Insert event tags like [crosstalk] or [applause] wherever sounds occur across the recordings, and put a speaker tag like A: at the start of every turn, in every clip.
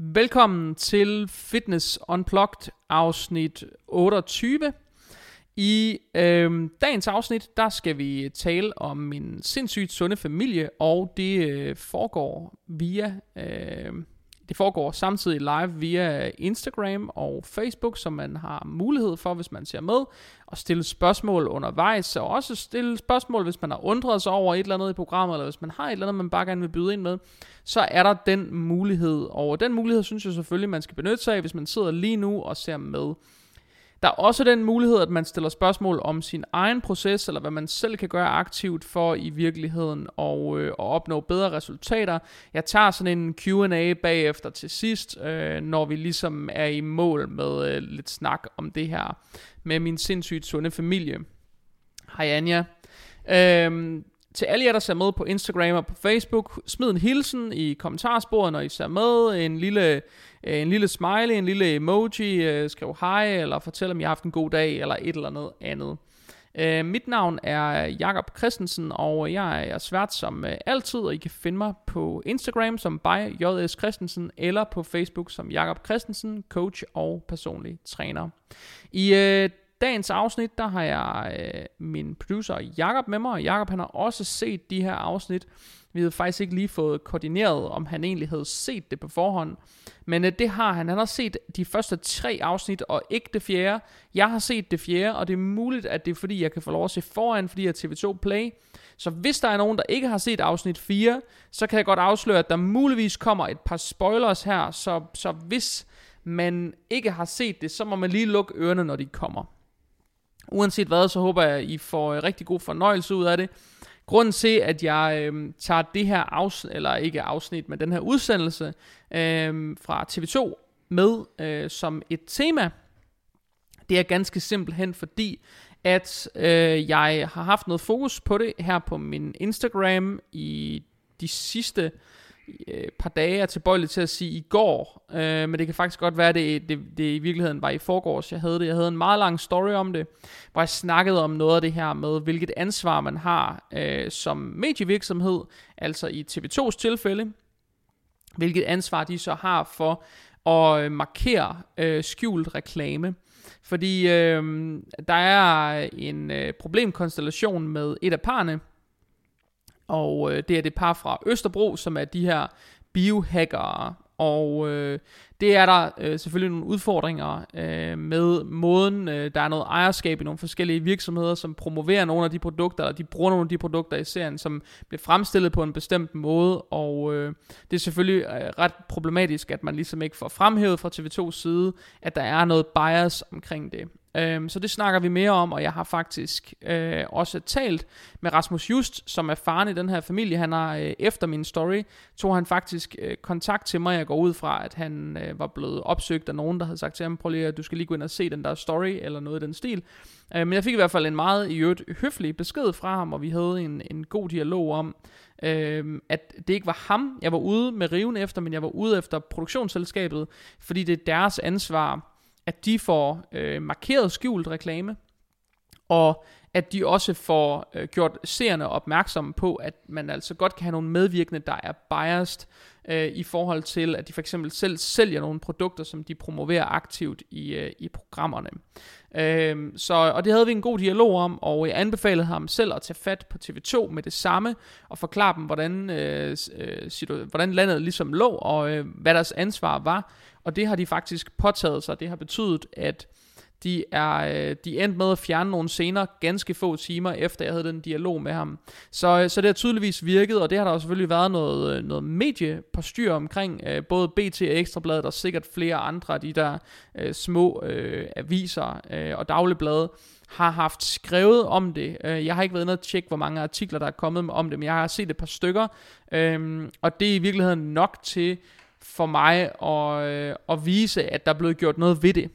A: Velkommen til Fitness Unplugged afsnit 28. I øh, dagens afsnit, der skal vi tale om min sindssygt sunde familie, og det øh, foregår via øh, det foregår samtidig live via Instagram og Facebook, som man har mulighed for, hvis man ser med, og stille spørgsmål undervejs, og også stille spørgsmål, hvis man har undret sig over et eller andet i programmet, eller hvis man har et eller andet, man bare gerne vil byde ind med, så er der den mulighed. Og den mulighed synes jeg selvfølgelig, man skal benytte sig af, hvis man sidder lige nu og ser med. Der er også den mulighed, at man stiller spørgsmål om sin egen proces, eller hvad man selv kan gøre aktivt for i virkeligheden og, øh, at opnå bedre resultater. Jeg tager sådan en Q&A bagefter til sidst, øh, når vi ligesom er i mål med øh, lidt snak om det her med min sindssygt sunde familie. Hej Anja. Øhm, til alle jer, der ser med på Instagram og på Facebook, smid en hilsen i kommentarsporet, når I ser med. En lille, øh, en lille smiley, en lille emoji, øh, skriv hej, eller fortæl, om I har haft en god dag, eller et eller andet andet. Øh, mit navn er Jakob Christensen, og jeg er svært som øh, altid, og I kan finde mig på Instagram som by JS Christensen, eller på Facebook som Jakob Christensen, coach og personlig træner. I øh, dagens afsnit, der har jeg øh, min producer Jakob med mig, og Jakob han har også set de her afsnit. Vi havde faktisk ikke lige fået koordineret, om han egentlig havde set det på forhånd. Men øh, det har han. Han har set de første tre afsnit, og ikke det fjerde. Jeg har set det fjerde, og det er muligt, at det er fordi, jeg kan få lov at se foran, fordi jeg er TV2 Play. Så hvis der er nogen, der ikke har set afsnit 4, så kan jeg godt afsløre, at der muligvis kommer et par spoilers her. Så, så hvis man ikke har set det, så må man lige lukke ørerne, når de kommer. Uanset hvad, så håber jeg, at I får øh, rigtig god fornøjelse ud af det. Grunden til, at jeg øh, tager det her afsnit, eller ikke afsnit, men den her udsendelse øh, fra TV2 med øh, som et tema, det er ganske simpelthen fordi, at øh, jeg har haft noget fokus på det her på min Instagram i de sidste øh, par dage er tilbøjelig til at sige i går, øh, men det kan faktisk godt være, at det, det, det i virkeligheden var i forgårs, jeg havde det. Jeg havde en meget lang story om det, hvor jeg snakkede om noget af det her med, hvilket ansvar man har øh, som medievirksomhed, altså i TV2's tilfælde, hvilket ansvar de så har for at øh, markere øh, skjult reklame. Fordi øh, der er en øh, problemkonstellation med et af parne, og øh, det er det par fra Østerbro, som er de her biohackere. Og øh, det er der øh, selvfølgelig nogle udfordringer øh, med måden, øh, der er noget ejerskab i nogle forskellige virksomheder, som promoverer nogle af de produkter, eller de bruger nogle af de produkter i serien, som bliver fremstillet på en bestemt måde, og øh, det er selvfølgelig øh, ret problematisk, at man ligesom ikke får fremhævet fra TV2's side, at der er noget bias omkring det. Øhm, så det snakker vi mere om, og jeg har faktisk øh, også talt med Rasmus Just, som er faren i den her familie. Han har øh, efter min story, tog han faktisk øh, kontakt til mig. Jeg går ud fra, at han øh, var blevet opsøgt af nogen, der havde sagt til ham, prøv lige, at du skal lige gå ind og se den der story, eller noget i den stil. Øh, men jeg fik i hvert fald en meget i øvrigt høflig besked fra ham, og vi havde en, en god dialog om, øh, at det ikke var ham, jeg var ude med riven efter, men jeg var ude efter produktionsselskabet, fordi det er deres ansvar, at de får øh, markeret skjult reklame, og at de også får øh, gjort seerne opmærksomme på, at man altså godt kan have nogle medvirkende, der er biased øh, i forhold til, at de for eksempel selv sælger nogle produkter, som de promoverer aktivt i, øh, i programmerne. Øh, så, og det havde vi en god dialog om, og jeg anbefalede ham selv at tage fat på TV2 med det samme, og forklare dem, hvordan, øh, øh, situ- hvordan landet ligesom lå, og øh, hvad deres ansvar var. Og det har de faktisk påtaget sig. Det har betydet, at de er øh, de endte med at fjerne nogle scener ganske få timer efter jeg havde den dialog med ham. Så, øh, så det har tydeligvis virket, og det har der selvfølgelig været noget, øh, noget mediepostyr omkring, både BT og Ekstrabladet og sikkert flere andre af de der øh, små øh, aviser øh, og dagligblade har haft skrevet om det. Jeg har ikke været inde og tjekke, hvor mange artikler der er kommet om det, men jeg har set et par stykker, øh, og det er i virkeligheden nok til for mig at, øh, at vise, at der er blevet gjort noget ved det.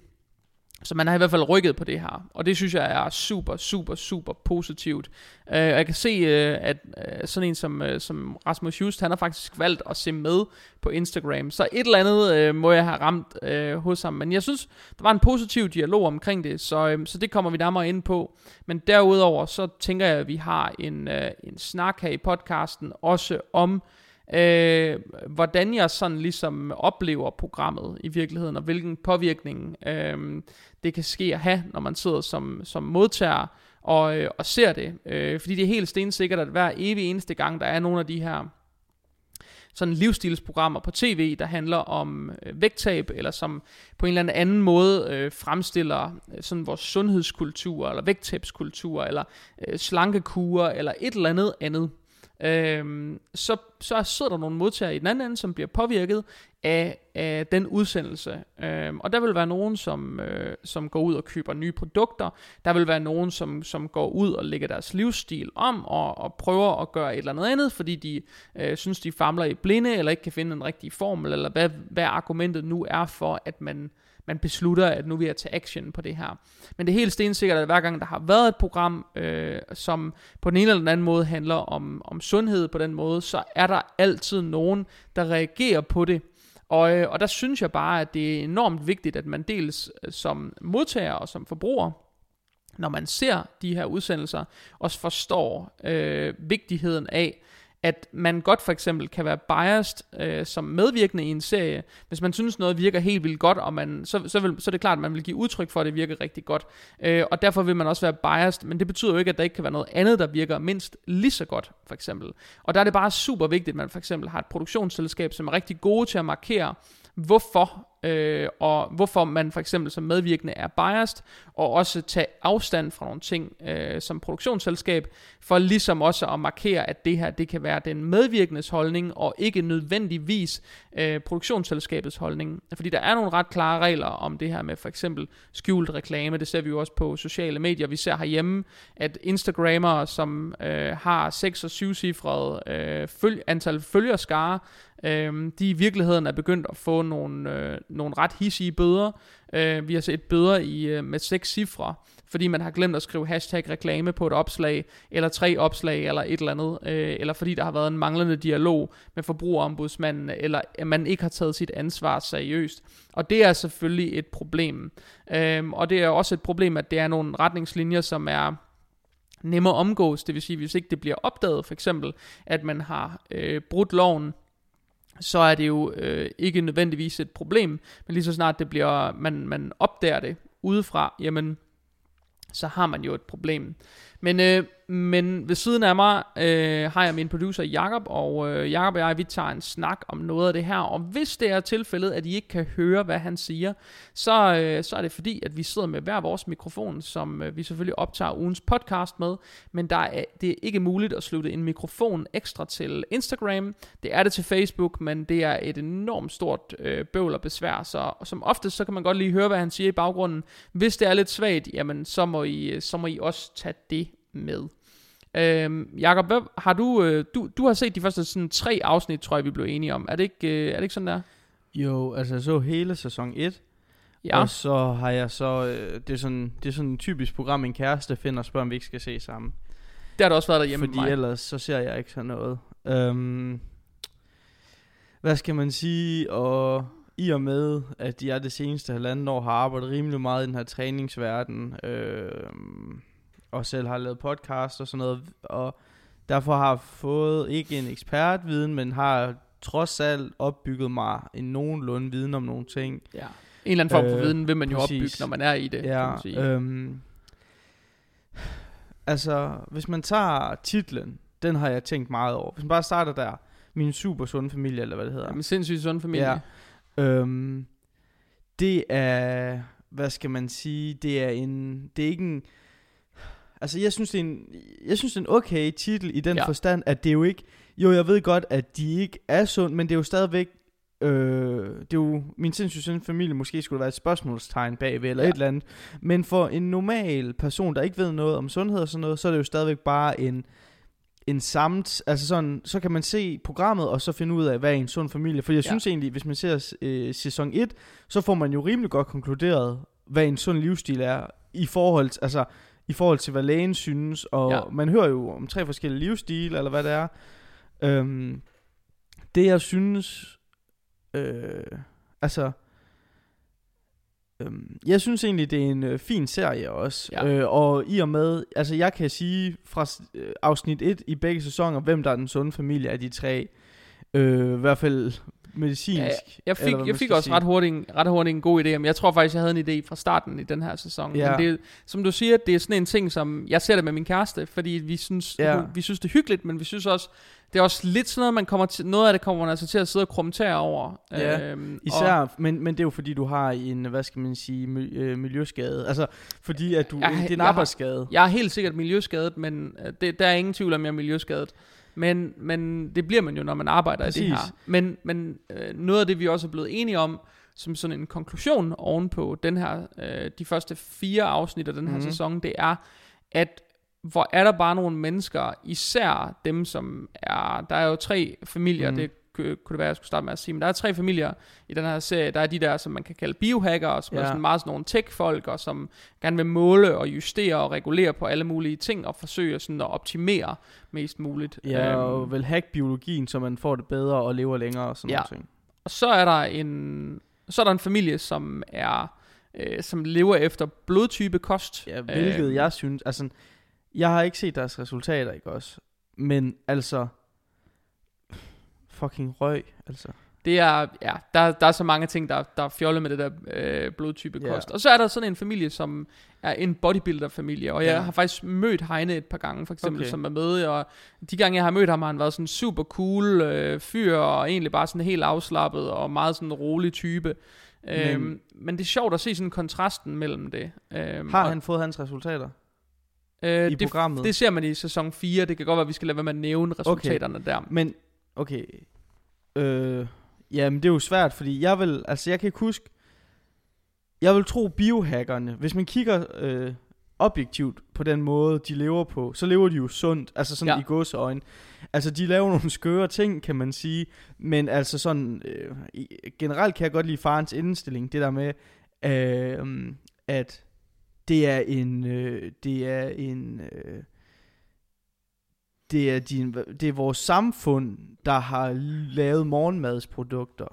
A: Så man har i hvert fald rykket på det her, og det synes jeg er super, super, super positivt. Uh, jeg kan se, uh, at uh, sådan en som, øh, som Rasmus Just, han har faktisk valgt at se med på Instagram, så et eller andet øh, må jeg have ramt øh, hos ham. Men jeg synes, der var en positiv dialog omkring det, så, øh, så det kommer vi nærmere ind på. Men derudover, så tænker jeg, at vi har en, øh, en snak her i podcasten, også om øh, hvordan jeg sådan ligesom oplever programmet i virkeligheden, og hvilken påvirkning øh, det kan ske at have, når man sidder som, som modtager og, øh, og ser det. Øh, fordi det er helt stensikkert, at hver evig eneste gang, der er nogle af de her sådan livsstilsprogrammer på tv, der handler om øh, vægttab, eller som på en eller anden måde øh, fremstiller øh, sådan vores sundhedskultur, eller vægttabskultur, eller øh, slankekurer, eller et eller andet andet øhm, så, så sidder der nogle modtagere i den anden ende, som bliver påvirket af, af den udsendelse. Øhm, og der vil være nogen, som, øh, som går ud og køber nye produkter. Der vil være nogen, som, som går ud og lægger deres livsstil om og, og prøver at gøre et eller andet andet, fordi de øh, synes, de famler i blinde, eller ikke kan finde en rigtig formel, eller hvad, hvad argumentet nu er for, at man man beslutter, at nu vil jeg tage action på det her. Men det er helt stensikkert, at hver gang der har været et program, øh, som på den ene eller den anden måde handler om, om sundhed på den måde, så er der altid nogen, der reagerer på det. Og, øh, og der synes jeg bare, at det er enormt vigtigt, at man dels øh, som modtager og som forbruger, når man ser de her udsendelser, også forstår øh, vigtigheden af, at man godt for eksempel kan være biased øh, som medvirkende i en serie. Hvis man synes noget virker helt vildt godt, og man, så, så, vil, så er det klart, at man vil give udtryk for, at det virker rigtig godt. Øh, og derfor vil man også være biased, men det betyder jo ikke, at der ikke kan være noget andet, der virker mindst lige så godt, for eksempel. Og der er det bare super vigtigt, at man for eksempel har et produktionsselskab, som er rigtig gode til at markere, hvorfor øh, og hvorfor man for eksempel som medvirkende er biased, og også tage afstand fra nogle ting øh, som produktionsselskab, for ligesom også at markere, at det her, det kan være den medvirkendes holdning, og ikke nødvendigvis øh, produktionsselskabets holdning. Fordi der er nogle ret klare regler om det her med for eksempel skjult reklame, det ser vi jo også på sociale medier, vi ser herhjemme, at Instagrammer, som øh, har 6 og 7 cifrede øh, føl- antal følgerskare, øh, de i virkeligheden er begyndt at få nogle, øh, nogle ret hissige bøder. Øh, vi har set bøder i, øh, med seks cifre, fordi man har glemt at skrive hashtag reklame på et opslag, eller tre opslag, eller et eller andet, øh, eller fordi der har været en manglende dialog med forbrugerombudsmanden, eller at man ikke har taget sit ansvar seriøst. Og det er selvfølgelig et problem. Øh, og det er også et problem, at det er nogle retningslinjer, som er nemmere omgås, det vil sige, hvis ikke det bliver opdaget, for eksempel, at man har øh, brudt loven, så er det jo øh, ikke nødvendigvis et problem, men lige så snart det bliver, man, man opdager det udefra, jamen, så har man jo et problem. Men, øh, men ved siden af mig øh, har jeg min producer Jakob og øh, Jakob og jeg, vi tager en snak om noget af det her, og hvis det er tilfældet, at I ikke kan høre, hvad han siger, så, øh, så er det fordi, at vi sidder med hver vores mikrofon, som øh, vi selvfølgelig optager ugens podcast med, men der er, det er ikke muligt at slutte en mikrofon ekstra til Instagram, det er det til Facebook, men det er et enormt stort øh, bøvl og besvær, så som oftest, så kan man godt lige høre, hvad han siger i baggrunden. Hvis det er lidt svagt, jamen så må I, øh, så må I også tage det med. Øhm, Jakob, hvad, har du, øh, du, du har set de første sådan tre afsnit, tror jeg, vi blev enige om. Er det ikke, øh, er det ikke sådan der?
B: Jo, altså jeg så hele sæson 1.
A: Ja.
B: Og så har jeg så, øh, det, er sådan, det er sådan en typisk program, min kæreste finder og spørger, om vi ikke skal se sammen.
A: Det har der også været derhjemme
B: Fordi
A: med mig.
B: ellers så ser jeg ikke sådan noget. Øhm, hvad skal man sige? Og i og med, at jeg det seneste halvandet år har arbejdet rimelig meget i den her træningsverden, øh, og selv har lavet podcast og sådan noget, og derfor har fået ikke en ekspertviden, men har trods alt opbygget mig en nogenlunde viden om nogle ting.
A: Ja. En eller anden form for
B: Øh,
A: viden vil man jo
B: præcis.
A: opbygge, når man er i det, kan
B: Ja,
A: man sige.
B: øhm, altså, hvis man tager titlen, den har jeg tænkt meget over. Hvis man bare starter der, min super sunde familie, eller hvad det hedder.
A: Ja. Med sindssygt sund familie.
B: Ja. Øhm, det er, hvad skal man sige, det er en, det er ikke en, altså jeg synes det er en, jeg synes det er en okay titel i den
A: Ja.
B: forstand, at det er jo ikke, jo jeg ved godt, at de ikke er sund, men det er jo stadigvæk, øh, det er jo, min sindssygt sunde familie, måske skulle være et spørgsmålstegn bagved, eller
A: ja.
B: et eller andet, men for en normal person, der ikke ved noget om sundhed og sådan noget, så er det jo stadigvæk bare en, en samt, altså sådan, så kan man se programmet, og så finde ud af, hvad er en sund familie. For jeg
A: Ja.
B: synes egentlig, hvis man ser øh, sæson 1, så får man jo rimelig godt konkluderet, hvad en sund livsstil er, i forhold til, altså, i forhold til, hvad lægen synes, og
A: Ja.
B: man hører jo om tre forskellige livsstile, eller hvad det er. Øhm, det jeg synes, øh, altså, øhm, jeg synes egentlig, det er en øh, fin serie også.
A: Ja.
B: Øh, og i og med, altså jeg kan sige fra øh, afsnit 1 i begge sæsoner, hvem der er den sunde familie af de tre. Øh, I hvert fald medicinsk.
A: Ja, Jeg fik, jeg fik også
B: sige.
A: ret hurtigt, en- ret hurtigt en god idé, men jeg tror faktisk, jeg havde en idé fra starten i den her sæson.
B: Ja.
A: Men det, som du siger, det er sådan en ting, som jeg ser det med min kæreste, fordi vi synes,
B: Ja.
A: vi synes det er hyggeligt, men vi synes også, det er også lidt sådan noget, man kommer til, noget af det kommer man altså til at sidde og kommentere over.
B: Ja,
A: øhm,
B: Især,
A: og,
B: men, men det er jo fordi, du har en, hvad skal man sige, øh, miljøskade. Altså, fordi at du,
A: Jeg-
B: det er en
A: jeg har-
B: arbejdsskade.
A: jeg er helt sikkert miljøskadet, men øh, det, der er ingen tvivl om, jeg er miljøskadet. Men, men det bliver man jo, når man arbejder i det
B: Præcis.
A: her. Men, men øh, noget af det, vi også er blevet enige om, som sådan en konklusion ovenpå den her, øh, de første fire afsnit af den her mm. sæson, det er, at hvor er der bare nogle mennesker, især dem, som er, der er jo tre familier, mm. det kunne det være, jeg skulle starte med at sige, men der er tre familier i den her serie, der er de der, som man kan kalde biohackere, som ja. er sådan meget sådan nogle tech-folk, og som gerne vil måle og justere og regulere på alle mulige ting, og forsøge sådan at optimere mest muligt.
B: Ja,
A: Øhm,
B: og vel hack biologien, så man får det bedre og lever længere og sådan
A: Ja.
B: noget. ting.
A: Og så er der en, så er der en familie, som er, øh, som lever efter blodtype kost.
B: Ja, hvilket
A: Øhm,
B: jeg synes, altså, jeg har ikke set deres resultater, ikke også? Men altså, fucking røg, altså.
A: Det er, ja, der, der er så mange ting, der, der er fjollet med det der øh, blodtype kost. Og så er der sådan en familie, som er en bodybuilder-familie, og jeg
B: Ja.
A: har faktisk mødt Heine et par gange, for eksempel,
B: Okay.
A: som er med, og de gange, jeg har mødt ham, har han været sådan super cool øh, fyr, og egentlig bare sådan helt afslappet, og meget sådan rolig type. Men,
B: Men-
A: øhm, men det er sjovt at se sådan kontrasten mellem det. Øhm,
B: Har
A: og,
B: han fået hans resultater
A: øh,
B: i
A: det,
B: programmet?
A: det ser man i sæson 4, det kan godt være, at vi skal lade være med at nævne resultaterne okay. der.
B: Men, okay. Øh, jamen, det er jo svært, fordi jeg vil, altså jeg kan ikke huske, jeg vil tro biohackerne, hvis man kigger øh, objektivt på den måde, de lever på, så lever de jo sundt, altså sådan
A: Ja.
B: i gåseøjne. Altså, de laver nogle skøre ting, kan man sige, men altså sådan, øh, generelt kan jeg godt lide farens indstilling, det der med, øh, at det er en, øh, det er en, øh, det er, din, det er vores samfund, der har lavet morgenmadsprodukter.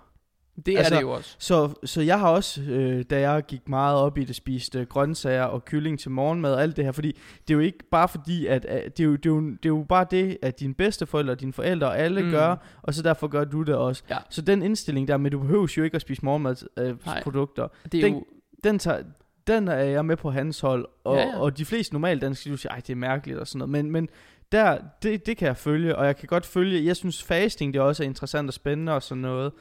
A: Det er
B: altså,
A: det jo også.
B: Så, så jeg har også, øh, da jeg gik meget op i det, spist øh, grøntsager og kylling til morgenmad og alt det her, fordi det er jo ikke bare fordi, at, at det, er jo, det, er jo, det er jo bare det, at dine bedsteforældre og dine forældre og alle
A: Mm.
B: gør, og så derfor gør du det også.
A: Ja.
B: Så den indstilling der med, du behøver jo ikke at spise morgenmadsprodukter, øh, den-
A: jo,
B: den, tager, den er jeg med på hans hold, og,
A: Ja,
B: ja,
A: ja.
B: ja. og de fleste normalt danskere, de siger, ej det er mærkeligt og sådan noget, men, men der, det, det kan jeg følge, og jeg kan godt følge, jeg synes fasting, det også er interessant og spændende og sådan noget,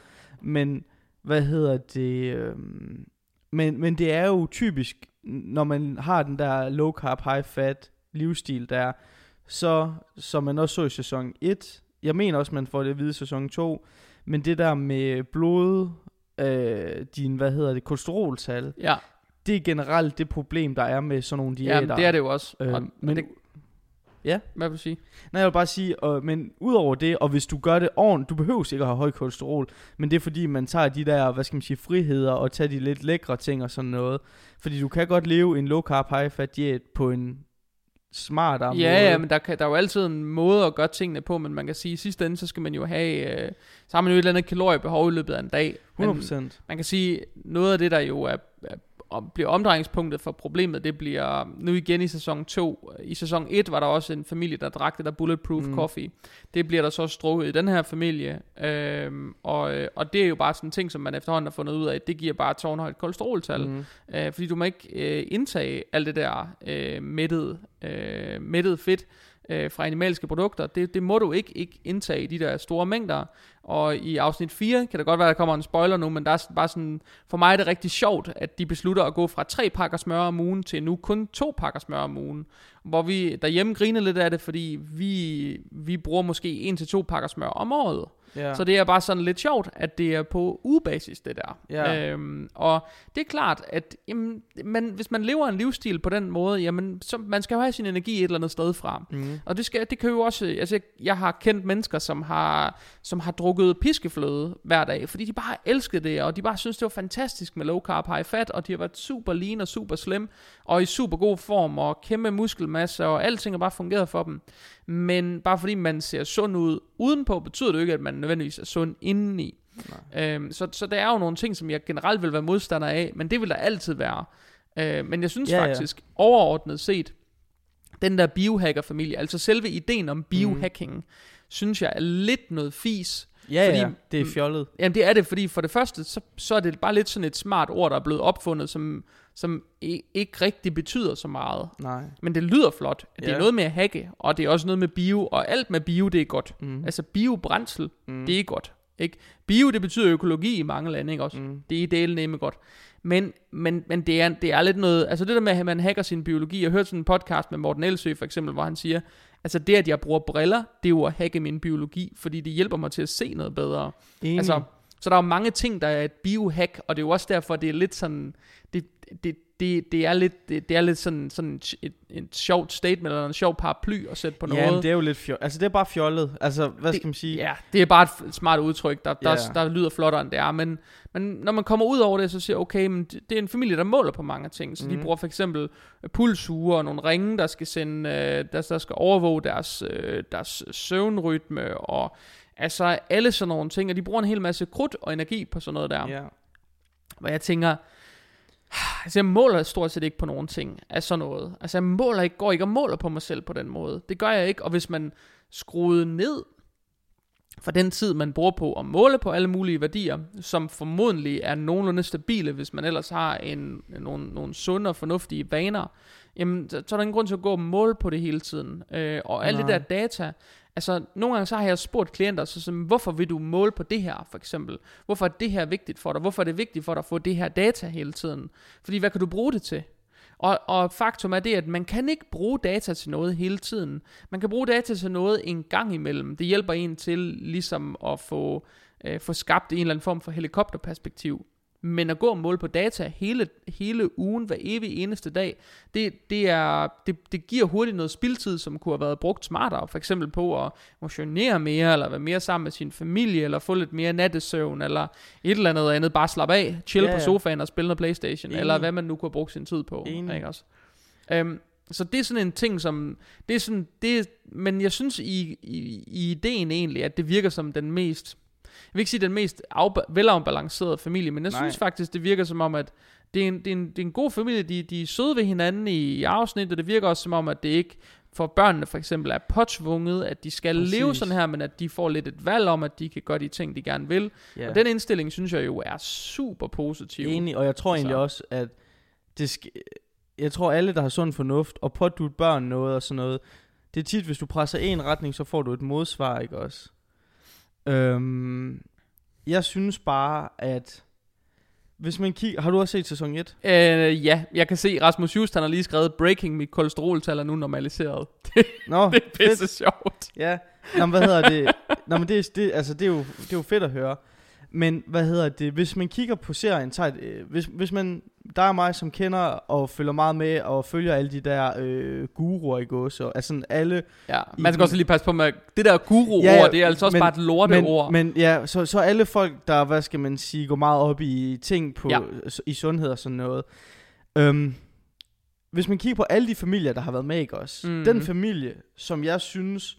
B: men hvad hedder det, øhm, men, men det er jo typisk, når man har den der low carb, high fat livsstil der, så, som man også så i sæson 1, jeg mener også, man får det at vide i sæson 2, men det der med blod, øh, din, hvad hedder det, kolesteroltal,
A: ja,
B: det er generelt det problem, der er med sådan nogle diæter.
A: ja det er det jo også.
B: Øh,
A: og,
B: men,
A: det,
B: Ja.
A: Hvad vil du sige?
B: Nej, jeg vil bare sige, og, men udover det, og hvis du gør det ordentligt, du behøver ikke at have høj kolesterol, men det er fordi, man tager de der, hvad skal man sige, friheder, og tager de lidt lækre ting og sådan noget. Fordi du kan godt leve en low carb, high fat diæt på en smartere måde.
A: Ja, ja, men der, kan, der er jo altid en måde at gøre tingene på, men man kan sige, at i sidste ende, så skal man jo have, øh, så har man jo et eller andet kaloriebehov i løbet af en dag. Men
B: 100%.
A: man kan sige, noget af det, der jo er, er om, bliver omdrejningspunktet for problemet, det bliver nu igen i sæson 2. I sæson 1 var der også en familie, der drak det der Bulletproof mm. Coffee. Det bliver der så strukket i den her familie. Øhm, og, og det er jo bare sådan en ting, som man efterhånden har fundet ud af, det giver bare tårnhøjt kolesteroltal. Mm. Øh, fordi du må ikke øh, indtage alt det der øh, mættet, øh, fedt øh, fra animalske produkter. Det, det må du ikke, ikke indtage i de der store mængder. Og i afsnit 4 kan det godt være, der kommer en spoiler nu, men der er bare sådan, for mig er det rigtig sjovt, at de beslutter at gå fra tre pakker smør om ugen til nu kun to pakker smør om ugen. Hvor vi derhjemme griner lidt af det, fordi vi, vi bruger måske en til to pakker smør om året.
B: Ja.
A: Så det er bare sådan lidt sjovt, at det er på ugebasis, det der.
B: Ja.
A: Øhm, og det er klart, at jamen, man, hvis man lever en livsstil på den måde, jamen, så man skal jo have sin energi et eller andet sted fra.
B: Mm.
A: Og det, skal, det kan jo også, altså jeg, jeg har kendt mennesker, som har, som har drukket piskefløde hver dag, fordi de bare elsket det, og de bare synes, det var fantastisk med low carb, high fat, og de har været super lean og super slim, og i super god form, og kæmpe muskelmasse, og alting har bare fungeret for dem. Men bare fordi man ser sund ud udenpå, betyder det jo ikke, at man nødvendigvis er sund indeni.
B: Nej.
A: Øhm, så, så der er jo nogle ting, som jeg generelt vil være modstander af, men det vil der altid være. Øh, men jeg synes
B: Ja,
A: ja,
B: ja.
A: faktisk, overordnet set, den der biohacker-familie, altså selve ideen om biohacking, mm. synes jeg er lidt noget fis.
B: Ja,
A: Fordi-
B: ja, det er fjollet.
A: Jamen det er det, fordi for det første, så, så er det bare lidt sådan et smart ord, der er blevet opfundet, som, som ikke rigtig betyder så meget.
B: Nej.
A: Men det lyder flot. Det
B: Ja.
A: er noget med at hacke, og det er også noget med bio, og alt med bio, det er godt.
B: Mm.
A: Altså biobrændsel,
B: Mm.
A: det er godt. Ikke? Bio, det betyder økologi i mange lande, ikke også?
B: Mm.
A: Det er delen nemme godt. Men, men, men det, er, det er lidt noget, altså det der med, at man hacker sin biologi, jeg har hørt sådan en podcast med Morten Elsø for eksempel, hvor han siger, altså det, at jeg bruger briller, det er jo at hacke min biologi, fordi det hjælper mig til at se noget bedre.
B: Enig.
A: Altså, så der er jo mange ting, der er et biohack, og det er jo også derfor, det er lidt sådan, det, det, det, det er lidt, det, det er lidt sådan, sådan et, et, sjovt statement, eller en sjov paraply at sætte på noget.
B: Ja, det er jo lidt fjollet. Altså, det er bare fjollet. Altså, hvad
A: Det-
B: skal man sige?
A: Ja, det er bare et smart udtryk, der, der,
B: Ja.
A: der lyder flottere end det er, men, men når man kommer ud over det, så siger okay, men det det er en familie, der måler på mange ting, så mm. de
B: Mhm.
A: bruger for eksempel øh, pulsure og nogle ringe, der skal sende, øh, der, der skal overvåge deres, øh, deres søvnrytme, og altså alle sådan nogle ting, og de bruger en hel masse krudt og energi på sådan noget der,
B: ja.
A: hvor jeg tænker, altså jeg måler stort set ikke på nogen ting af sådan noget. Altså jeg måler ikke, går ikke og måler på mig selv på den måde. Det gør jeg ikke, og hvis man skruede ned for den tid, man bruger på at måle på alle mulige værdier, som formodentlig er nogenlunde stabile, hvis man ellers har en, nogle, nogle sunde og fornuftige vaner, jamen, så, så er der ingen grund til at gå og måle på det hele tiden. Øh, og alt det der data, altså nogle gange så har jeg spurgt klienter, så, som, hvorfor vil du måle på det her, for eksempel? Hvorfor er det her vigtigt for dig? Hvorfor er det vigtigt for dig at få det her data hele tiden? Fordi hvad kan du bruge det til? Og, og faktum er det, at man kan ikke bruge data til noget hele tiden. Man kan bruge data til noget en gang imellem. Det hjælper en til ligesom at få, øh, få skabt en eller anden form for helikopterperspektiv. Men at gå og måle på data hele, hele ugen, hver evig eneste dag, det, det, er, det, det giver hurtigt noget spildtid, som kunne have været brugt smartere. For eksempel på at motionere mere, eller være mere sammen med sin familie, eller få lidt mere nattesøvn, eller et eller andet andet. Bare slappe af, chill
B: Ja,
A: på
B: ja.
A: sofaen og spille noget Playstation,
B: Enig.
A: eller hvad man nu kunne have brugt sin tid på.
B: Enig.
A: Ikke også? Øhm, så det er sådan en ting, som... Det er sådan, det men jeg synes i, i, i ideen egentlig, at det virker som den mest... Jeg vil ikke sige den mest afba- velafbalancerede familie, men jeg
B: Nej.
A: synes faktisk, det virker som om, at det er en, det er en, det er en god familie. De, de er søde ved hinanden i, i afsnit, og det virker også som om, at det ikke for børnene for eksempel er påtvunget, at de skal
B: Præcis.
A: leve sådan her, men at de får lidt et valg om, at de kan gøre de ting, de gerne vil.
B: ja.
A: Og den indstilling, synes jeg jo er super positiv.
B: Enig, og jeg tror egentlig
A: Så.
B: også, at det skal, jeg tror alle, der har sund fornuft, og pådutte børn noget og sådan noget, det er tit, hvis du presser en retning, så får du et modsvar, ikke også? Øhm, jeg synes bare, at hvis man kigger, har du også set sæson 1?
A: Øh, ja, jeg kan se, Rasmus Just, han har lige skrevet, breaking, mit kolesteroltal er nu normaliseret. [laughs]
B: Nå,
A: det er pisse sjovt.
B: Ja, Nå, men hvad hedder det? Nå, men det, er- det, altså, det, er jo, det er jo fedt at høre. Men hvad hedder det? Hvis man kigger på serien, tager, øh, hvis, hvis man, der er mig, som kender og følger meget med og følger alle de der øh, guruer i gås, og altså sådan alle...
A: Ja,
B: I
A: man skal
B: den-
A: også lige passe på med, det der guru-ord,
B: Ja,
A: det er altså også
B: men-
A: bare et lorteord.
B: Men, men ja, så, så alle folk, der, hvad skal man sige, går meget op i ting på,
A: Ja.
B: i sundhed og sådan noget. Øhm, hvis man kigger på alle de familier, der har været med, ikke også?
A: Mhm.
B: Den familie, som jeg synes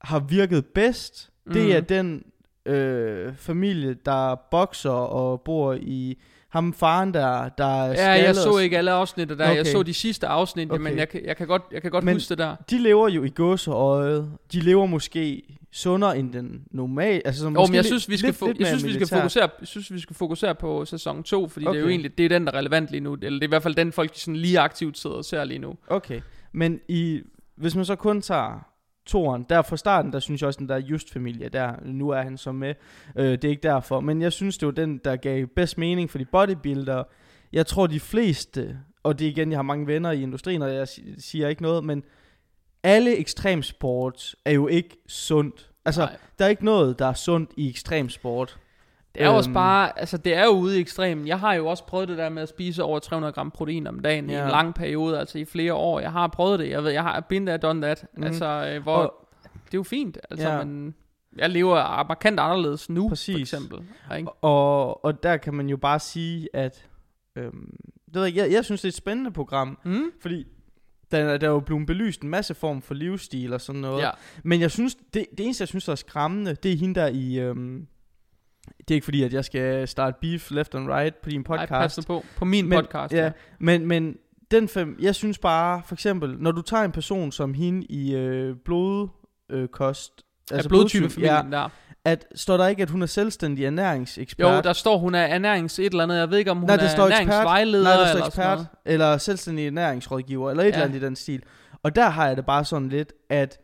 B: har virket bedst, det
A: Mhm.
B: er den øh, familie, der bokser og bor i ham faren, der, der er
A: ja, jeg så ikke alle afsnit der. Okay. Jeg så de sidste afsnit, okay. men jeg, kan- jeg kan godt, jeg kan godt
B: Men-
A: huske det der.
B: De lever jo i gåseøjet. De lever måske sundere end den normale. Altså, som
A: Jo, men jeg synes, vi skal,
B: lidt- lidt
A: jeg synes, vi skal fokusere, jeg synes, vi skal fokusere på sæson 2, fordi okay. det er jo egentlig, det er den, der er relevant lige nu. Eller det er i hvert fald den, folk sådan lige aktivt sidder og ser lige nu.
B: Okay, men i, hvis man så kun tager toren, der fra starten, der synes jeg også, den der Just-familie, der, nu er han så med, øh, det er ikke derfor, men jeg synes, det var den, der gav bedst mening for de bodybuildere. Jeg tror, de fleste, og det er igen, jeg har mange venner i industrien, og jeg si- siger ikke noget, men alle ekstremsport er jo ikke sundt. Altså,
A: Nej.
B: der er ikke noget, der er sundt i ekstremsport.
A: Det er også
B: Øhm.
A: bare, altså det er jo ude i ekstremen. Jeg har jo også prøvet det der med at spise over 300 gram protein om dagen ja. i en lang periode, altså i flere år. Jeg har prøvet det, jeg ved, jeg har been there, done that. Mm. Altså, øh, hvor,
B: Og-
A: det er jo fint, altså,
B: Ja.
A: men jeg lever markant anderledes nu,
B: Præcis.
A: for eksempel. Ikke?
B: Og, og der kan man jo bare sige, at øhm, det ved jeg, jeg, jeg synes, det er et spændende program,
A: Mm?
B: Fordi der, er- der er jo blevet belyst en masse form for livsstil og sådan noget.
A: Ja.
B: Men jeg synes, det, det eneste, jeg synes, der er skræmmende, det er hende der i... Øhm, det er ikke fordi, at jeg skal starte beef left and right på din podcast.
A: nu på. På min
B: Men-
A: podcast,
B: ja, men, men den fem, jeg synes bare, for eksempel, når du tager en person som hende i øh, blodkost, øh,
A: Altså blodtypefamilien ja. der.
B: at, står der ikke, at hun er selvstændig ernæringsekspert?
A: Jo, der står, hun er ernærings et eller andet. Jeg ved ikke, om hun
B: Nej,
A: er ernæringsvejleder
B: Nej, der står
A: eller
B: ekspert,
A: noget.
B: eller selvstændig ernæringsrådgiver, eller et
A: Ja.
B: eller andet i den stil. Og der har jeg det bare sådan lidt, at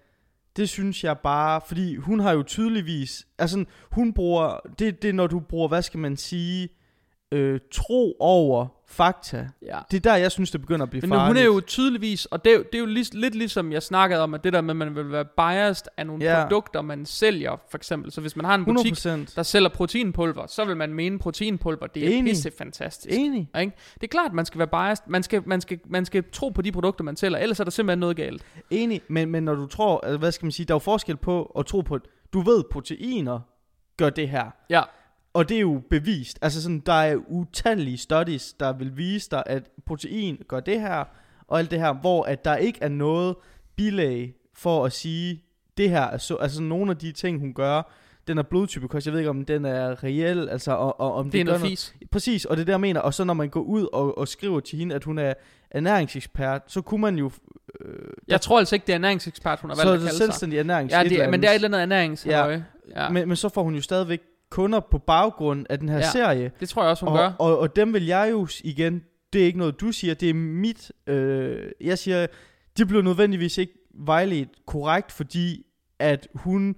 B: det synes jeg bare, fordi hun har jo tydeligvis, altså hun bruger, det, det er når du bruger, hvad skal man sige, øh, tro over fakta.
A: Ja.
B: Det er der, jeg synes, det begynder at blive
A: Men
B: farligt.
A: hun er jo tydeligvis, og det er jo, det er jo lig, lidt ligesom jeg snakkede om, at det der med, at man vil være biased af nogle
B: Ja.
A: produkter, man sælger, for eksempel. Så hvis man har en butik,
B: 100%
A: der sælger proteinpulver, så vil man mene, proteinpulver, det er
B: Enig.
A: pisse fantastisk.
B: enig.
A: Ikke? Det er klart, at man skal være biased. Man skal, man, skal, man skal tro på de produkter, man sælger, ellers er der simpelthen noget galt.
B: Enig, men, men når du tror, altså, hvad skal man sige, der er jo forskel på at tro på, du ved, proteiner gør det her.
A: Ja,
B: Og det er jo bevist. Altså sådan, der er utallige studies, der vil vise dig, at protein gør det her, og alt det her, hvor at der ikke er noget bilag for at sige, det her er så, altså nogle af de ting, hun gør, den er blodtypekost, jeg ved ikke, om den er reel, altså, og, og om
A: det er
B: gør
A: noget fis.
B: Præcis, og det er det, jeg mener. Og så når man går ud og, og skriver til hende, at hun er ernæringsekspert, så kunne man jo... Øh,
A: Jeg tror altså ikke, det er ernæringsekspert, hun har
B: så
A: valgt
B: er
A: at
B: det
A: kalde sig.
B: selvstændig ernærings
A: Ja,
B: et
A: det, men det er et eller andet ernæringshalløj. Ja.
B: Men, men så får hun jo stadigvæk kunder på baggrund af den her
A: Ja.
B: serie.
A: Det tror jeg også, hun
B: og,
A: gør.
B: Og, og dem vil jeg jo igen, det er ikke noget du siger, det er mit, øh, jeg siger, de bliver nødvendigvis ikke vejledt korrekt, fordi at hun,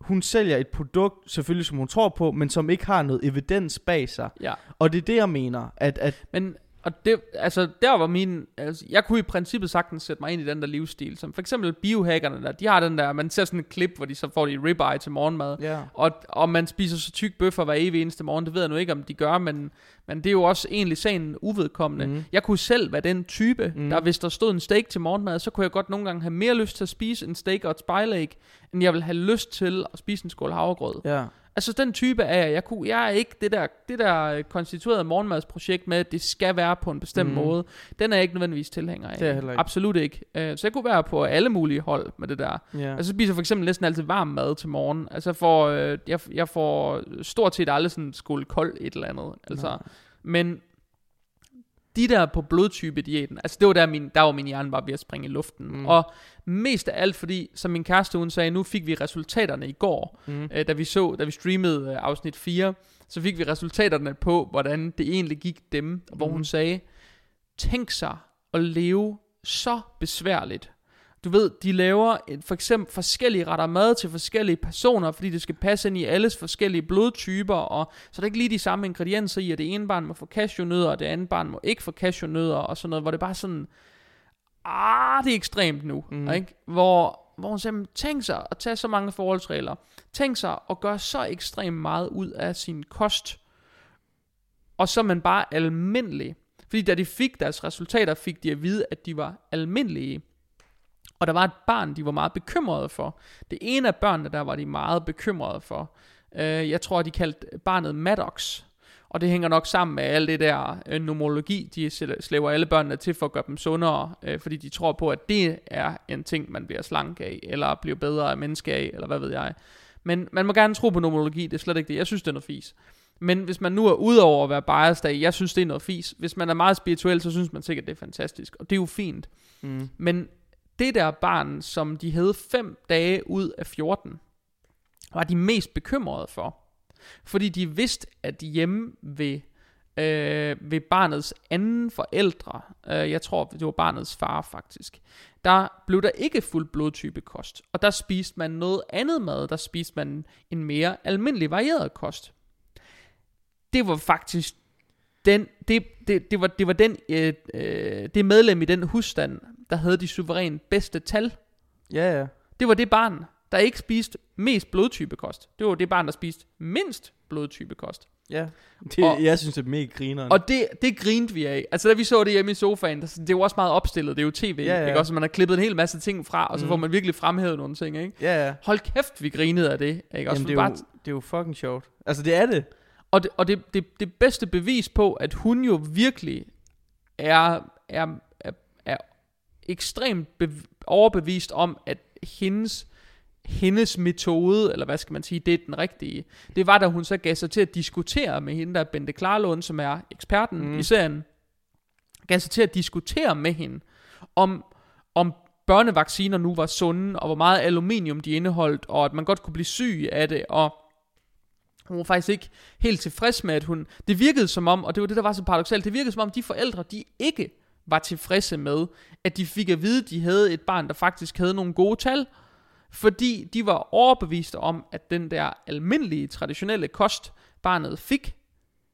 B: hun sælger et produkt, selvfølgelig som hun tror på, men som ikke har noget evidens bag sig.
A: Ja.
B: Og det er det, jeg mener, at, at
A: Men, og det, altså, der var min, altså, jeg kunne i princippet sagtens sætte mig ind i den der livsstil, som for eksempel biohackerne der, de har den der, man ser sådan et klip, hvor de så får de ribeye til morgenmad,
B: ja.
A: og, og man spiser så tyk bøffer hver evig eneste morgen, det ved jeg nu ikke, om de gør, men, men det er jo også egentlig sagen uvedkommende.
B: Mhm.
A: Mm. Jeg kunne selv være den type,
B: Mhm.
A: mm. der hvis der stod en steak til morgenmad, så kunne jeg godt nogle gange have mere lyst til at spise en steak og et spejlæg, end jeg vil have lyst til at spise en skål havregrød.
B: ja.
A: Altså den type er jeg. Jeg, kunne, jeg er ikke det der, det der konstituerede morgenmadsprojekt med, at det skal være på en bestemt
B: Mm.
A: måde. Den er jeg ikke nødvendigvis tilhænger af.
B: Det er ikke.
A: Absolut ikke. Uh, så jeg kunne være på alle mulige hold med det der.
B: ja.
A: Altså, spiser for eksempel næsten altid varm mad til morgen. Altså jeg får, øh, jeg, jeg får stort set aldrig sådan skål kold et eller andet. Altså,
B: Nej.
A: men de der på blodtype diæten, altså det var der min, der var min hjerne bare ved at springe i luften.
B: Mm.
A: Mm. Og mest af alt fordi, som min kæreste hun sagde, nu fik vi resultaterne i går,
B: Mm.
A: øh, da vi så, da vi streamede øh, afsnit 4, så fik vi resultaterne på, hvordan det egentlig gik dem, hvor
B: Mhm.
A: hun sagde, tænk sig at leve så besværligt. Du ved, de laver et, for eksempel forskellige retter mad til forskellige personer, fordi det skal passe ind i alles forskellige blodtyper, og så er der ikke lige de samme ingredienser i, at det ene barn må få cashewnødder, og det andet barn må ikke få cashewnødder, og sådan noget, hvor det bare sådan, ah, det er ekstremt nu, mm. ikke? Hvor, hvor hun siger, tænk sig at tage så mange forholdsregler, tænk sig at gøre så ekstremt meget ud af sin kost, og så man bare almindelig. Fordi da de fik deres resultater, fik de at vide, at de var almindelige. Og der var et barn, de var meget bekymrede for. Det ene af børnene, der var de meget bekymrede for. Øh, jeg tror, de kaldte barnet Maddox. Og det hænger nok sammen med alt det der øh, nomologi, de sl- slæver alle børnene til for at gøre dem sundere, øh, fordi de tror på, at det er en ting, man bliver slank af, eller bliver bedre af menneske af, eller hvad ved jeg. Men man må gerne tro på nomologi, det er slet ikke det. Jeg synes, det er noget fis. Men hvis man nu er ude over at være biased af, jeg synes, det er noget fis. Hvis man er meget spirituel, så synes man sikkert, det er fantastisk. Og det er jo fint.
B: Mm.
A: Men det der barn, som de havde 5 dage ud af 14, var de mest bekymrede for. Fordi de vidste, at hjemme ved, øh, ved barnets anden forældre, øh, jeg tror, det var barnets far faktisk, der blev der ikke fuld blodtypekost. Og der spiste man noget andet mad. Der spiste man en mere almindelig varieret kost. Det var faktisk den, det, det, det var, det var den, øh, øh, det medlem i den husstand, der havde de suverænt bedste tal.
B: Ja, ja.
A: Det var det barn, der ikke spiste mest blodtypekost. Det var det barn, der spiste mindst blodtypekost.
B: Ja. Det,
A: Og-
B: jeg synes, det er mega grineren.
A: Og det, det grinte vi af. Altså da vi så det hjemme i sofaen, der, det er jo også meget opstillet, det er jo tv,
B: Ja, ja.
A: ikke også? Man har klippet en hel masse ting fra, og så
B: Mm.
A: får man virkelig fremhævet nogle ting, ikke?
B: ja, ja.
A: Hold kæft, vi grinede af det, ikke også?
B: Jamen, det, er
A: bare,
B: jo, det er jo fucking sjovt. Altså, det er det.
A: Og, det, og det, det, det bedste bevis på, at hun jo virkelig er, er ekstremt bev- overbevist om, at hendes, hendes metode, eller hvad skal man sige, det er den rigtige. Det var, da hun så gav sig til at diskutere med hende, der er Bente Klarlund, som er eksperten
B: mm.
A: i serien, gav sig til at diskutere med hende, om, om børnevacciner nu var sunde, og hvor meget aluminium de indeholdt, og at man godt kunne blive syg af det, og hun var faktisk ikke helt tilfreds med, at hun... Det virkede som om, og det var det, der var så paradoxalt, det virkede som om, de forældre, de ikke var tilfredse med, at de fik at vide, at de havde et barn, der faktisk havde nogle gode tal, fordi de var overbeviste om, at den der almindelige, traditionelle kost, barnet fik,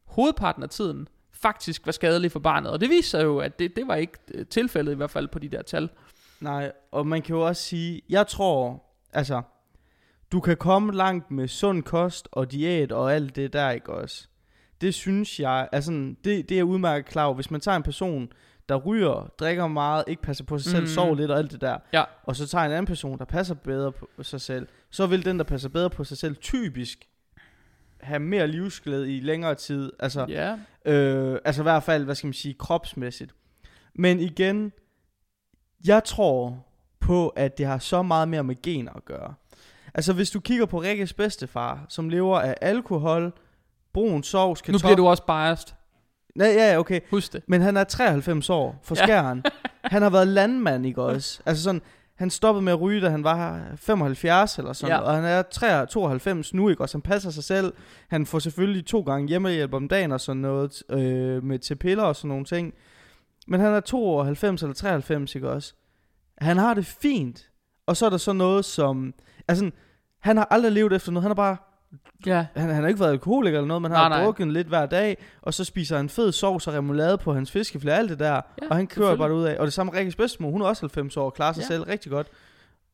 A: hovedparten af tiden, faktisk var skadelig for barnet. Og det viser jo, at det, det var ikke øh, tilfældet i hvert fald på de der tal.
B: Nej, og man kan jo også sige, jeg tror, altså, du kan komme langt med sund kost og diæt og alt det der, ikke også? Det synes jeg, altså, det, det er udmærket klar over. Hvis man tager en person, der ryger, drikker meget, ikke passer på sig selv, mm. sover lidt og alt det der,
A: Ja.
B: og så tager en anden person, der passer bedre på sig selv, så vil den, der passer bedre på sig selv, typisk have mere livsglæde i længere tid. Altså,
A: Ja.
B: Øh, altså i hvert fald, hvad skal man sige, kropsmæssigt. Men igen, jeg tror på, at det har så meget mere med gener at gøre. Altså hvis du kigger på Rikkes bedstefar, som lever af alkohol, brun sovs,
A: Nu
B: kartoffel...
A: bliver du også biased.
B: Nej, ja, ja, okay.
A: Husk det.
B: Men han er 93 år for
A: Ja.
B: skæren. han har været landmand, ikke også? Altså sådan, han stoppede med at ryge, da han var 75 eller sådan,
A: Ja.
B: ja. og han er 3, 92 nu, ikke også? Han passer sig selv. Han får selvfølgelig to gange hjemmehjælp om dagen og sådan noget, øh, med til piller og sådan nogle ting. Men han er 92 eller 93, ikke også? Han har det fint. Og så er der så noget som... Altså, han har aldrig levet efter noget. Han har bare
A: Ja.
B: han, han har ikke været alkoholiker eller noget, men han
A: Nej,
B: har
A: nej.
B: drukket lidt hver dag, og så spiser han fed sovs og remoulade på hans fiskeflæ, alt det der,
A: Ja,
B: og han kører bare ud af. Og det samme Rikkes bedstemor, hun er også 90 år og klarer sig
A: Ja.
B: selv rigtig godt.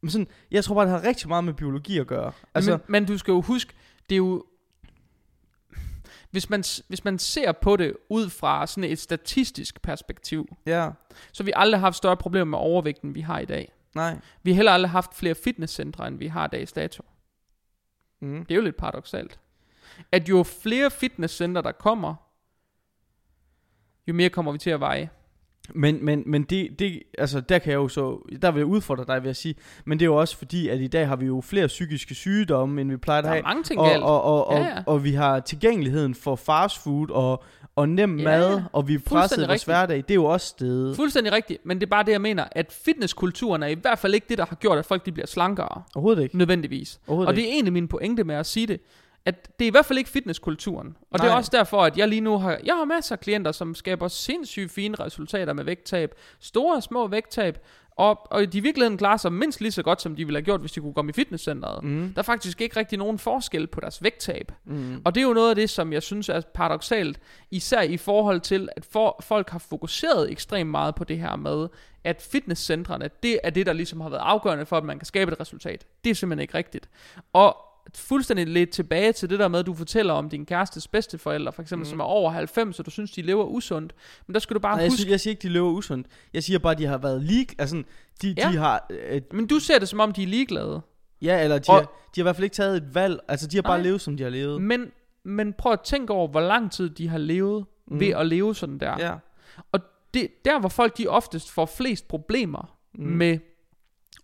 B: Men sådan, jeg tror bare, det har rigtig meget med biologi at gøre. Altså,
A: men, men du skal jo huske, det er jo... Hvis man, hvis man ser på det ud fra sådan et statistisk perspektiv,
B: ja,
A: så har vi aldrig haft større problemer med overvægten, vi har i dag.
B: nej.
A: Vi har heller aldrig haft flere fitnesscentre, end vi har dags dato.
B: Mm.
A: Det er jo lidt paradoxalt. At jo flere fitnesscentre, der kommer, jo mere kommer vi til at veje.
B: Men, men, men det, det, altså der kan jeg jo så, der vil jeg udfordre dig ved at sige, men det er jo også fordi, at i dag har vi jo flere psykiske sygdomme, end vi plejer at
A: Der
B: have.
A: er mange ting
B: og,
A: galt.
B: og, og, og,
A: Ja, ja.
B: og vi har tilgængeligheden for fast food og, og nem
A: Ja,
B: mad, og vi er presset vores hverdag. Det er jo også stedet.
A: Fuldstændig rigtigt, men det er bare det, jeg mener, at fitnesskulturen er i hvert fald ikke det, der har gjort, at folk de bliver slankere,
B: Overhovedet ikke.
A: nødvendigvis.
B: Overhovedet
A: Og det er en af mine pointe med at sige det, at det er i hvert fald ikke fitnesskulturen. Og det er
B: Nej.
A: også derfor, at jeg lige nu har, jeg har masser af klienter, som skaber sindssygt fine resultater med vægttab. Store og små vægttab. Og, og de i virkeligheden klarer sig mindst lige så godt, som de ville have gjort, hvis de kunne komme i fitnesscenteret.
B: Mm.
A: Der er faktisk ikke rigtig nogen forskel på deres vægttab.
B: Mm.
A: Og det er jo noget af det, som jeg synes er paradoxalt, især i forhold til, at for, folk har fokuseret ekstremt meget på det her med, at fitnesscentrene, det er det, der ligesom har været afgørende for, at man kan skabe et resultat. Det er simpelthen ikke rigtigt. Og fuldstændig lidt tilbage til det der med, at du fortæller om din kærestes bedsteforældre, for eksempel, mm. som er over 90, og du synes, de lever usundt. Men der skal du bare
B: Nej, jeg,
A: huske,
B: synes, jeg siger ikke, de lever usundt. Jeg siger bare, de har været lige... Altså, de,
A: Ja.
B: de har... Øh,
A: men du ser det som om, de er ligeglade.
B: ja, eller de,
A: Og-
B: har, de har i hvert fald ikke taget et valg. Altså, de har bare
A: Nej.
B: levet, som de har levet.
A: Men, men prøv at tænke over, hvor lang tid de har levet mm. ved at leve sådan der.
B: Ja.
A: Og det, der, hvor folk de oftest får flest problemer. Mm. med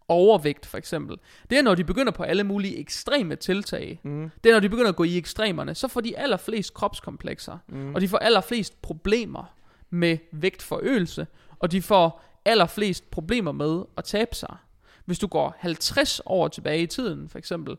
A: overvægt for eksempel, det er, når de begynder på alle mulige ekstreme tiltag.
B: Mm.
A: Det er, når de begynder at gå i ekstremerne, så får de allerflest kropskomplekser.
B: Mm.
A: Og de får allerflest problemer med vægtforøgelse. Og de får allerflest problemer med at tabe sig. Hvis du går 50 år tilbage i tiden, for eksempel,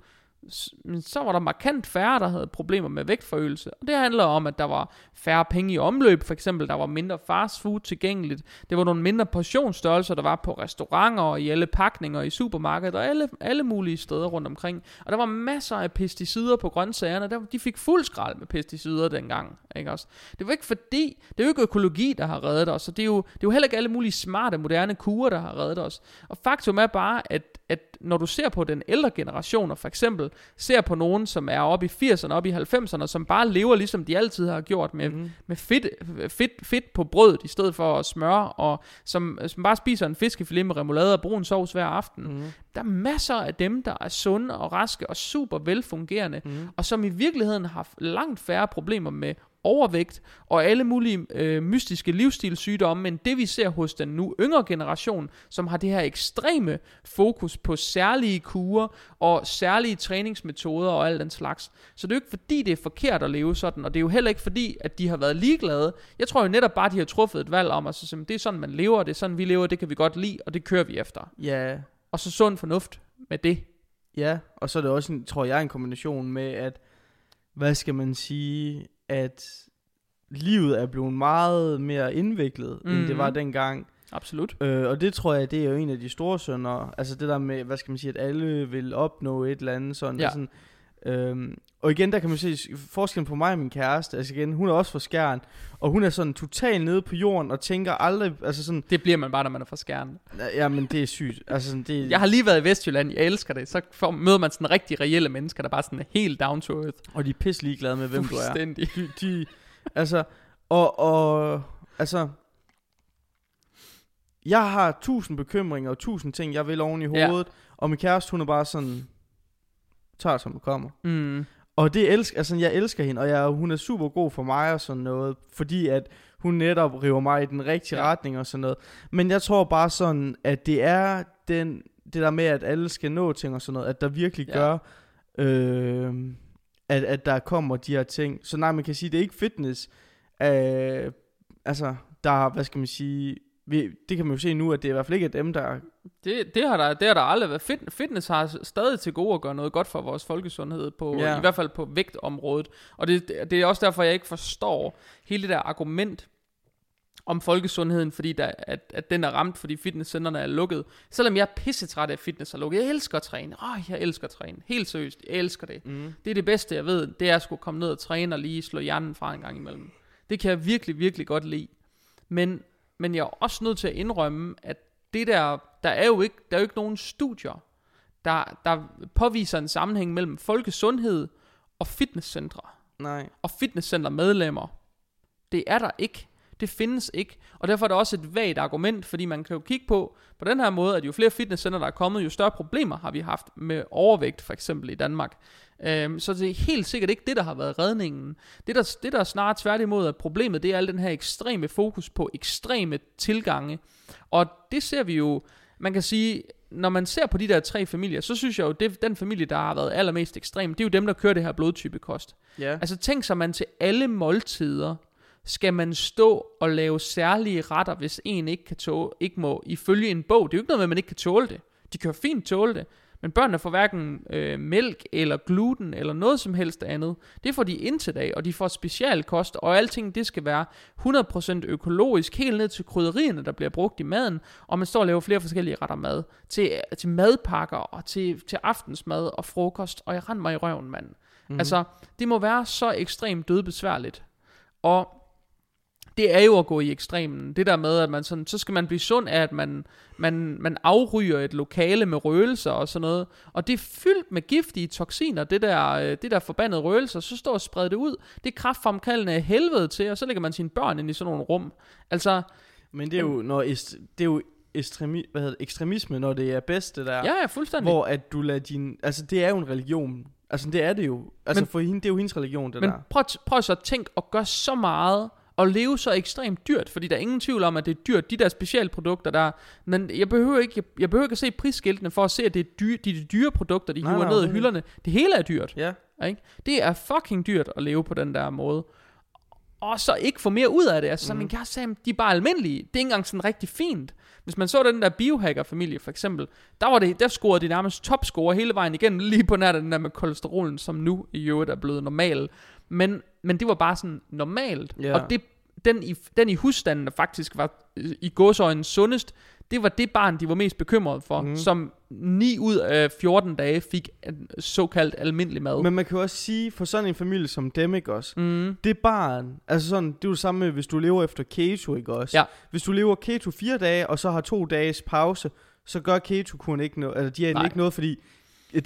A: men så var der markant færre, der havde problemer med vægtforøgelse. Og det handler om, at der var færre penge i omløb, for eksempel, der var mindre fast food tilgængeligt. Det var nogle mindre portionsstørrelser, der var på restauranter og i alle pakninger i supermarkeder og alle, alle mulige steder rundt omkring. Og der var masser af pesticider på grøntsagerne. Der, de fik fuld skrald med pesticider dengang. Ikke også? Det var ikke fordi, det er jo ikke økologi, der har reddet os, og det er, jo, det er jo heller ikke alle mulige smarte, moderne kurer, der har reddet os. Og faktum er bare, at, at når du ser på den ældre generation, og for eksempel ser på nogen, som er oppe i 80'erne, oppe i 90'erne, som bare lever ligesom de altid har gjort, med, mm. med fedt, fedt, fedt på brødet, i stedet for at smøre, og som, som bare spiser en fiskefilet med remoulade og brun sovs hver aften,
B: Mm.
A: der er masser af dem, der er sunde og raske og super velfungerende,
B: Mm.
A: og som i virkeligheden har langt færre problemer med overvægt og alle mulige øh, mystiske livsstilssygdomme, men det vi ser hos den nu yngre generation, som har det her ekstreme fokus på særlige kurer og særlige træningsmetoder og alt den slags. Så det er jo ikke fordi, det er forkert at leve sådan, og det er jo heller ikke fordi, at de har været ligeglade. Jeg tror jo netop bare, at de har truffet et valg om, at så, sige, det er sådan, man lever, det er sådan, vi lever, det kan vi godt lide, og det kører vi efter.
B: Ja,
A: Og så sund fornuft med det.
B: ja, og så er det også, en, tror jeg, en kombination med, at, hvad skal man sige, at livet er blevet meget mere indviklet, mm. end det
A: Mhm.
B: var dengang.
A: Absolut.
B: Øh, og det tror jeg, det er jo en af de store sønder. Altså det der med, hvad skal man sige, at alle vil opnå et eller andet sådan.
A: Ja.
B: Ja. sådan øhm, og igen, der kan man se forskellen på mig og min kæreste. Altså igen, hun er også fra skærn, og hun er sådan totalt nede på jorden og tænker aldrig, altså sådan,
A: Det bliver man bare, når man er fra skærmen.
B: ja, men det er sygt. Altså sådan, det,
A: Jeg har lige været i Vestjylland, jeg elsker det. Så får, møder man sådan rigtig reelle mennesker, der bare sådan er helt down to earth.
B: Og de er pisse ligeglade med, hvem du er.
A: Fuldstændig.
B: De, de, altså, og, og, altså, jeg har tusind bekymringer og tusind ting, jeg vil oven i
A: Ja.
B: hovedet, og min kæreste, hun er bare sådan, tager som det kommer.
A: Mm.
B: Og det elsker, altså jeg elsker hende, og jeg, hun er super god for mig og sådan noget, fordi at hun netop river mig i den rigtige
A: Ja.
B: retning og sådan noget. Men jeg tror bare sådan, at det er den, det der med, at alle skal nå ting og sådan noget, at der virkelig
A: ja.
B: gør, øh, at, at der kommer de her ting. Så nej, man kan sige, det er ikke fitness, øh, altså, der, hvad skal man sige, vi, det kan man jo se nu, at det er i hvert fald ikke dem, der...
A: Det, det, har der, det har der aldrig været. Fit, fitness har stadig til gode at gøre noget godt for vores folkesundhed, på,
B: Ja.
A: i hvert fald på vægtområdet. Og det, det er også derfor, jeg ikke forstår hele det der argument om folkesundheden, fordi der, at, at den er ramt, fordi fitnesscenterne er lukket. Selvom jeg er pissetræt af at fitness er lukket. Jeg elsker at træne. Åh, jeg elsker at træne. Helt seriøst, jeg elsker det.
B: Mm.
A: Det er det bedste, jeg ved. Det er at skulle komme ned og træne og lige slå hjernen fra en gang imellem. Det kan jeg virkelig, virkelig godt lide. Men, men jeg er også nødt til at indrømme, at det der, der er jo ikke, der er jo ikke nogen studier, der, der påviser en sammenhæng mellem folkesundhed og fitnesscentre
B: Nej.
A: og fitnesscentermedlemmer. Det er der ikke. Det findes ikke. Og derfor er det også et vagt argument, fordi man kan jo kigge på, på den her måde, at jo flere fitnesscenter der er kommet, jo større problemer har vi haft med overvægt, for eksempel i Danmark. Øhm, så det er helt sikkert ikke det, der har været redningen. Det der, det der er snarere tværtimod er problemet, det er al den her ekstreme fokus på ekstreme tilgange. Og det ser vi jo, man kan sige, når man ser på de der tre familier, så synes jeg jo, det, den familie, der har været allermest ekstrem, det er jo dem, der kører det her blodtypekost.
B: Ja.
A: Altså tænk sig man til alle måltider, skal man stå og lave særlige retter, hvis en ikke kan tåle, ikke må ifølge en bog. Det er jo ikke noget med, at man ikke kan tåle det. De kan jo fint tåle det. Men børnene får hverken øh, mælk eller gluten eller noget som helst andet. Det får de indtil dag, og de får specialkost, og alting det skal være 100% økologisk, helt ned til krydderierne, der bliver brugt i maden, og man står og laver flere forskellige retter mad, til, til madpakker, og til, til aftensmad og frokost, og jeg render mig i røven, mand. Mm. Altså, det må være så ekstremt dødbesværligt. Og det er jo at gå i ekstremen. Det der med, at man sådan, så skal man blive sund af, at man, man, man afryger et lokale med røgelser og sådan noget. Og det er fyldt med giftige toksiner, det der, øh, det der forbandede røgelser. Så står og spreder det ud. Det er kraftfremkaldende af helvede til, og så lægger man sine børn ind i sådan nogle rum. Altså,
B: Men det er jo, når est, det er jo ekstremi, hvad hedder det, ekstremisme, når det er bedst, det der.
A: ja, ja, fuldstændig.
B: Hvor at du lader din... Altså, det er jo en religion. Altså, det er det jo. Altså,
A: Men-
B: men, for hende, det er jo hendes religion, det
A: Men
B: der.
A: prøv, prøv så at tænke og gøre så meget og leve så ekstremt dyrt, fordi der er ingen tvivl om, at det er dyrt, de der specialprodukter der, men jeg behøver ikke, jeg, jeg behøver ikke at se prisskiltene for at se, at det er dyre, de, de dyre produkter, de
B: Nej,
A: hiver
B: nej,
A: ned i hylderne. Det hele er dyrt,
B: Ja.
A: ikke? Det er fucking dyrt at leve på den der måde. Og så ikke få mere ud af det. Altså, mm. Min kæreste sagde, de er bare almindelige. Det er ikke engang sådan rigtig fint. Hvis man så den der biohacker-familie for eksempel, der, var det, der scorede de nærmest topscore hele vejen igen, lige på nær den der med kolesterolen, som nu i øvrigt er blevet normal. Men, men det var bare sådan normalt.
B: Ja.
A: Og det, den, i, den i husstanden, der faktisk var øh, i gåsøjne sundest, det var det barn, de var mest bekymrede for, mm. som 9 ud af 14 dage fik såkaldt almindelig mad.
B: Men man kan jo også sige, for sådan en familie som dem, ikke også?
A: mm.
B: Det barn, altså sådan, det er jo det samme med, hvis du lever efter keto, ikke også?
A: Ja.
B: Hvis du lever keto fire dage, og så har to dages pause, så gør keto-kuren ikke noget, altså de er
A: Nej.
B: ikke noget, fordi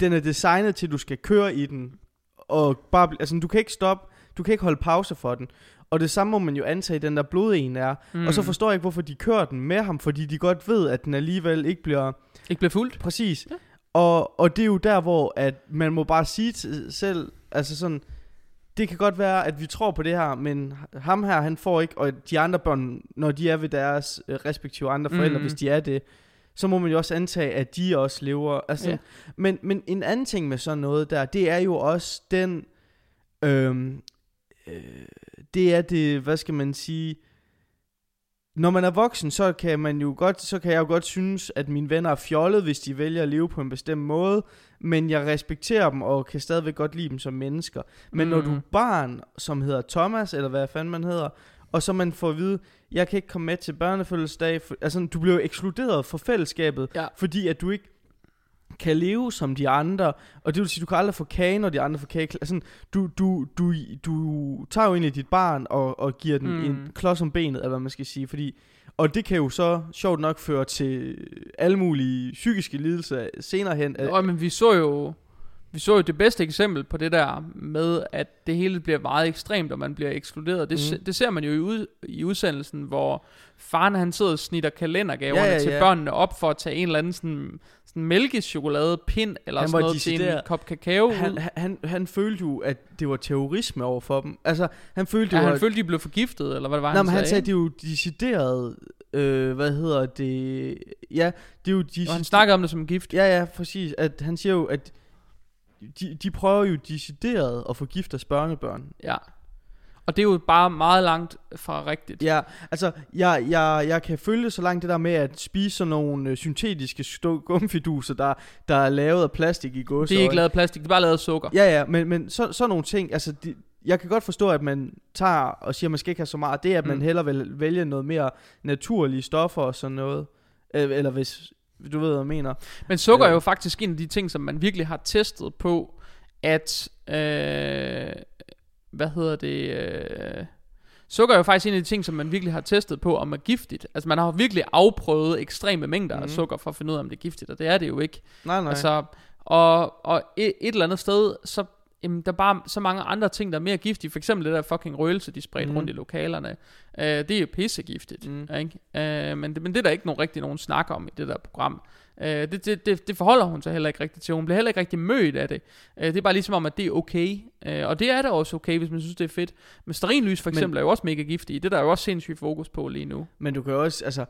B: den er designet til, at du skal køre i den, og bare, altså du kan ikke stoppe, du kan ikke holde pause for den. Og det samme må man jo antage, den der bloden er. Mm. Og så forstår jeg ikke, hvorfor de kører den med ham, fordi de godt ved, at den alligevel ikke bliver
A: Ikke blev fuldt.
B: præcis.
A: Ja.
B: Og, og det er jo der, hvor at man må bare sige til selv, altså sådan, det kan godt være, at vi tror på det her, men ham her, han får ikke, og de andre børn, når de er ved deres øh, respektive andre forældre, mm. hvis de er det, så må man jo også antage, at de også lever. Altså,
A: Ja.
B: men, men en anden ting med sådan noget der, det er jo også den, øhm, øh, det er det, hvad skal man sige, når man er voksen, så kan man jo godt, så kan jeg jo godt synes, at mine venner er fjollet, hvis de vælger at leve på en bestemt måde, men jeg respekterer dem og kan stadigvæk godt lide dem som mennesker. Men mm. når du er
A: Mm.
B: barn, som hedder Thomas, eller hvad fanden man hedder, og så man får at vide, jeg kan ikke komme med til børnefødselsdag, for, altså du bliver jo ekskluderet fra fællesskabet,
A: Ja.
B: fordi at du ikke kan leve som de andre, og det vil sige, du kan aldrig få kage, når de andre får kage. Altså, du, du, du, du tager jo egentlig dit barn og, og giver den
A: Mm.
B: en klods om benet, eller hvad man skal sige, fordi, og det kan jo så sjovt nok føre til alle mulige psykiske lidelser senere hen.
A: Og, men vi så jo vi så jo det bedste eksempel på det der med, at det hele bliver meget ekstremt, og man bliver ekskluderet. Det, mm. det ser man jo i, ud, i udsendelsen, hvor faren han sidder og snitter kalendergaverne
B: Ja,
A: ja,
B: ja,
A: til børnene op for at tage en eller anden sådan, sådan mælkechokolade pind eller
B: Han
A: sådan noget til en kop kakao
B: han,
A: ud.
B: han, han, han følte jo, at det var terrorisme over for dem. Altså, han følte
A: Ja,
B: jo,
A: han
B: at,
A: følte, de blev forgiftet, eller hvad det var,
B: Nej,
A: han
B: men han
A: sagde.
B: sagde, det er jo decideret, øh, hvad hedder det, ja, det er jo de,
A: og han snakkede om det som gift.
B: Ja, ja, præcis, at han siger jo, at de, de prøver jo decideret at forgifte deres børnebørn.
A: Ja. Og det er jo bare meget langt fra rigtigt.
B: Ja, altså, jeg, jeg, jeg kan følge så langt det der med at spise sådan nogle øh, syntetiske gumfiduser, der, der er lavet af plastik i gods.
A: Det er ikke lavet af plastik, det er bare lavet af sukker.
B: Ja, ja, men, men så, sådan nogle ting, altså, de, jeg kan godt forstå, at man tager og siger, at man skal ikke have så meget. Det er, at man
A: Mm.
B: hellere vil vælge noget mere naturlige stoffer og sådan noget. Øh, Eller hvis, du ved, hvad jeg mener.
A: Men sukker er
B: Ja.
A: jo faktisk en af de ting, som man virkelig har testet på, at, øh, hvad hedder det, øh, sukker er jo faktisk en af de ting, som man virkelig har testet på, om er giftigt. Altså man har virkelig afprøvet ekstreme mængder mm. af
B: Mhm.
A: sukker, for at finde ud af, om det er giftigt, og det er det jo ikke.
B: Nej, nej.
A: Altså, og, og et, et eller andet sted, så jamen, der er bare så mange andre ting, der er mere giftige. For eksempel det der fucking røgelse, de spredte mm. rundt i lokalerne. Øh, det er jo pissegiftigt.
B: Mm.
A: Ikke? Øh, men, det, men det er der ikke nogen, rigtig nogen snak om i det der program. Øh, det, det, det, det forholder hun sig heller ikke rigtig til. Hun bliver heller ikke rigtig mødt af det. Øh, det er bare ligesom om, at det er okay. Øh, og det er da også okay, hvis man synes, det er fedt. Men stearinlys for
B: Men-
A: eksempel er jo også mega giftige. Det er der jo også sindssygt fokus på lige nu.
B: Men du kan jo også, altså...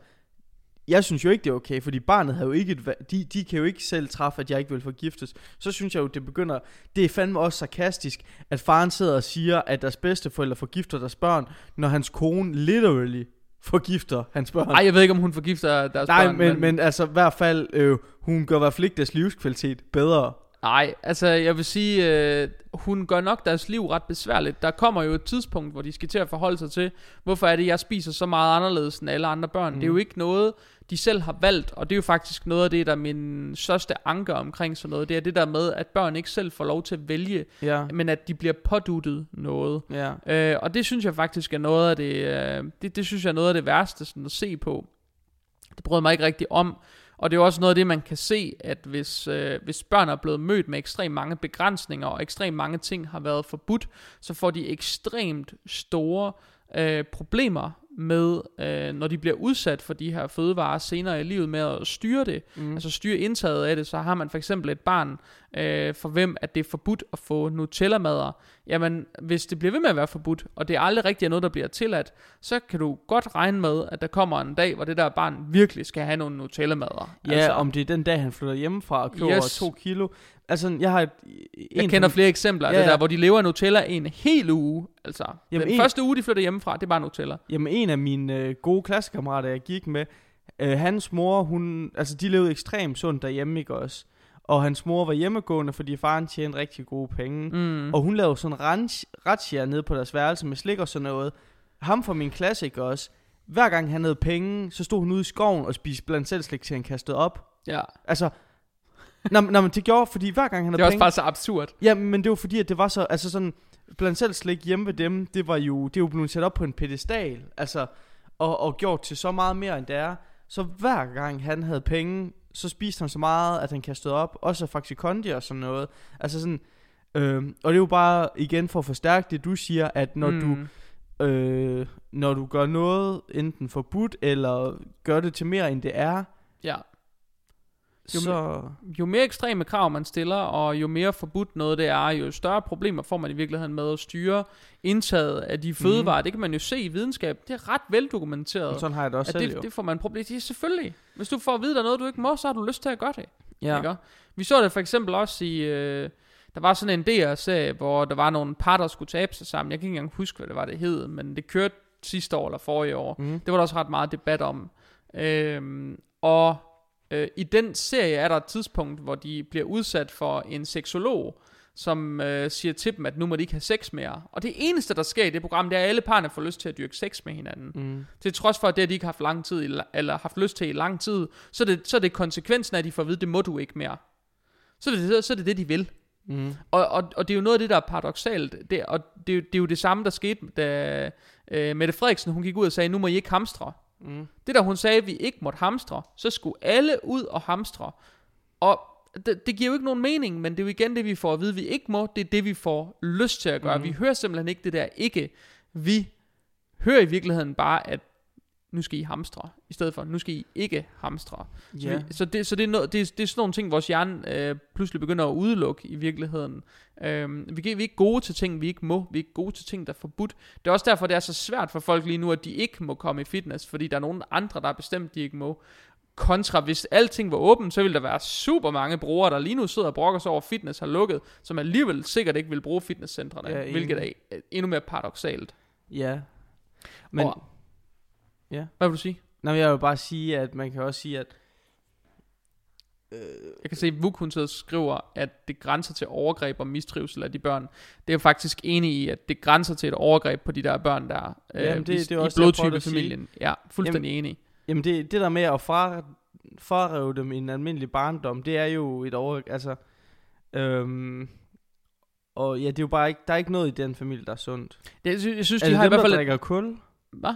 B: Jeg synes jo ikke, det er okay, fordi barnet har jo ikke et, de, de kan jo ikke selv træffe, at jeg ikke vil forgiftes. Så synes jeg jo, det begynder, det er fandme også sarkastisk, at faren sidder og siger, at deres bedsteforældre forgifter deres børn, når hans kone literally forgifter hans børn.
A: Ej, jeg ved ikke, om hun forgifter deres
B: Nej,
A: børn.
B: men, men altså i hvert fald, øh, hun gør i hvert fald ikke deres livskvalitet bedre.
A: Nej, altså jeg vil sige, øh, hun gør nok deres liv ret besværligt. Der kommer jo et tidspunkt, hvor de skal til at forholde sig til, hvorfor er det, jeg spiser så meget anderledes end alle andre børn. Mm. Det er jo ikke noget, de selv har valgt, og det er jo faktisk noget af det, der er min største anker omkring sådan noget. Det er det der med, at børn ikke selv får lov til at vælge,
B: Ja,
A: men at de bliver påduttet noget.
B: ja.
A: Øh, og det synes jeg faktisk er noget af det, øh, det, det synes jeg er noget af det værste sådan at se på. Det jeg mig ikke rigtig om. Og det er jo også noget af det, man kan se, at hvis, øh, hvis børn er blevet mødt med ekstremt mange begrænsninger, og ekstremt mange ting har været forbudt, så får de ekstremt store øh, problemer med, øh, når de bliver udsat for de her fødevarer senere i livet med at styre det. Mm. Altså styre indtaget af det, så har man for eksempel et barn, øh, for hvem at det er forbudt at få Nutella-mader. Jamen, hvis det bliver ved med at være forbudt, og det aldrig rigtig er noget, der bliver tilladt, så kan du godt regne med, at der kommer en dag, hvor det der barn virkelig skal have nogle Nutella-mader.
B: Ja, altså, om det er den dag, han flytter hjemmefra og køber
A: Yes.
B: to kilo. Altså, jeg har et,
A: Jeg
B: en
A: kender flere eksempler af
B: Ja,
A: det der,
B: ja.
A: hvor de lever af Nutella en hel uge. Altså,
B: Jamen,
A: den
B: en-
A: første uge, de flytter hjemmefra, det er bare Nutella.
B: Jamen en af mine øh, gode klassekammerater, jeg gik med, øh, hans mor, hun, altså de levede ekstremt sundt derhjemme, ikke også? Og hans mor var hjemmegående, fordi faren tjente rigtig gode penge.
A: Mm.
B: Og hun lavede sådan ranch, razzia nede på deres værelse med slik og sådan noget. Ham fra min klasse, ikke også? Hver gang han havde penge, så stod hun ude i skoven og spiste blandt selv slik, til han kastede op.
A: Ja,
B: Altså, Nå, men- nå, men det gjorde, fordi hver gang han
A: det
B: havde
A: er også
B: penge...
A: bare så absurd.
B: Ja, men det var fordi, at det var så, altså sådan, blandt selv slik hjemme ved dem, det var jo, det jo blevet sat op på en pedestal, altså, og, og gjort til så meget mere, end det er. Så hver gang han havde penge, så spiste han så meget, at han kastede op, også faktisk kondi og sådan noget. Altså sådan, øh, og det er jo bare, igen for at forstærke det, du siger, at når mm. du øh, når du gør noget enten forbudt, eller gør det til mere, end det er,
A: Ja. Jo
B: så...
A: jo mere ekstreme krav man stiller, og jo mere forbudt noget det er, jo større problemer får man i virkeligheden med at styre indtaget af de fødevarer. Det kan man jo se i videnskab. Det er ret veldokumenteret.
B: Men sådan har jeg det også selv
A: det,
B: jo.
A: det får man problem. Det er selvfølgelig. Hvis du får at vide, der er noget, du ikke må, så har du lyst til at gøre det.
B: ja.
A: Ikke? Vi så det for eksempel også i... Øh, der var sådan en DR-serie, hvor der var nogle par, der skulle tabe sig sammen. Jeg kan ikke engang huske, hvad det var, det hed, men det kørte sidste år eller forrige år.
B: Mm.
A: Det var der også ret meget debat om. Øhm, og øh, i den serie er der et tidspunkt, hvor de bliver udsat for en seksolog, som øh, siger til dem, at nu må de ikke have sex mere. Og det eneste, der sker i det program, det er, at alle parne får lyst til at dyrke sex med hinanden.
B: Mm.
A: Til trods for, at det har de ikke haft lang tid, i, eller haft lyst til i lang tid, så er det, så er det konsekvensen af, at de får at vide, det må du ikke mere. Så er det så er det, det de vil.
B: Mm.
A: Og, og, og det er jo noget af det, der er paradoxalt. Det, og det, er jo- det er jo det samme, der skete, da øh, Mette Frederiksen hun gik ud og sagde, nu må I ikke hamstre.
B: Mm.
A: Det der hun sagde, at vi ikke måtte hamstre, så skulle alle ud og hamstre. Og det, det giver jo ikke nogen mening, men det er jo igen det, vi får at vide, vi ikke må. Det er det, vi får lyst til at gøre. Mm. Vi hører simpelthen ikke det der ikke. Vi hører i virkeligheden bare, at nu skal I hamstre, i stedet for, nu skal I ikke hamstre. Så,
B: Ja.
A: vi, så, det, så det, er noget, det, er, det er sådan nogle ting, vores hjerne øh, pludselig begynder at udelukke i virkeligheden. Øhm, vi, vi er ikke gode til ting, vi ikke må. Vi er ikke gode til ting, der er forbudt. Det er også derfor, det er så svært for folk lige nu, at de ikke må komme i fitness, fordi der er nogen andre, der er bestemt, de ikke må. Kontra, hvis alting var åbent, så ville der være super mange brugere, der lige nu sidder og brokker sig over, at fitness har lukket, som alligevel sikkert ikke vil bruge fitnesscentrene,
B: Ja,
A: hvilket er øh, endnu mere paradoxalt.
B: Ja. Men,
A: Og-
B: ja.
A: Hvad vil du sige?
B: Men jeg vil bare sige, at man kan også sige, at øh,
A: Jeg kan se, at Vuk hun sidder og skriver, at det grænser til overgreb og mistrivsel af de børn. Det er jeg faktisk enig i, at det grænser til et overgreb på de der børn, der er
B: Jamen, det-
A: i,
B: det er
A: i
B: også
A: blodtypefamilien. Ja, fuldstændig Jamen, enig.
B: Jamen det, det der med at fra, frarøve dem i en almindelig barndom, det er jo et over... Altså, øhm, og ja, det er jo bare ikke... Der er ikke noget i den familie, der er sundt.
A: Det, jeg synes, jeg synes
B: Er
A: de har i
B: dem,
A: hvert
B: der
A: fald...
B: Drikker kul?
A: hvad?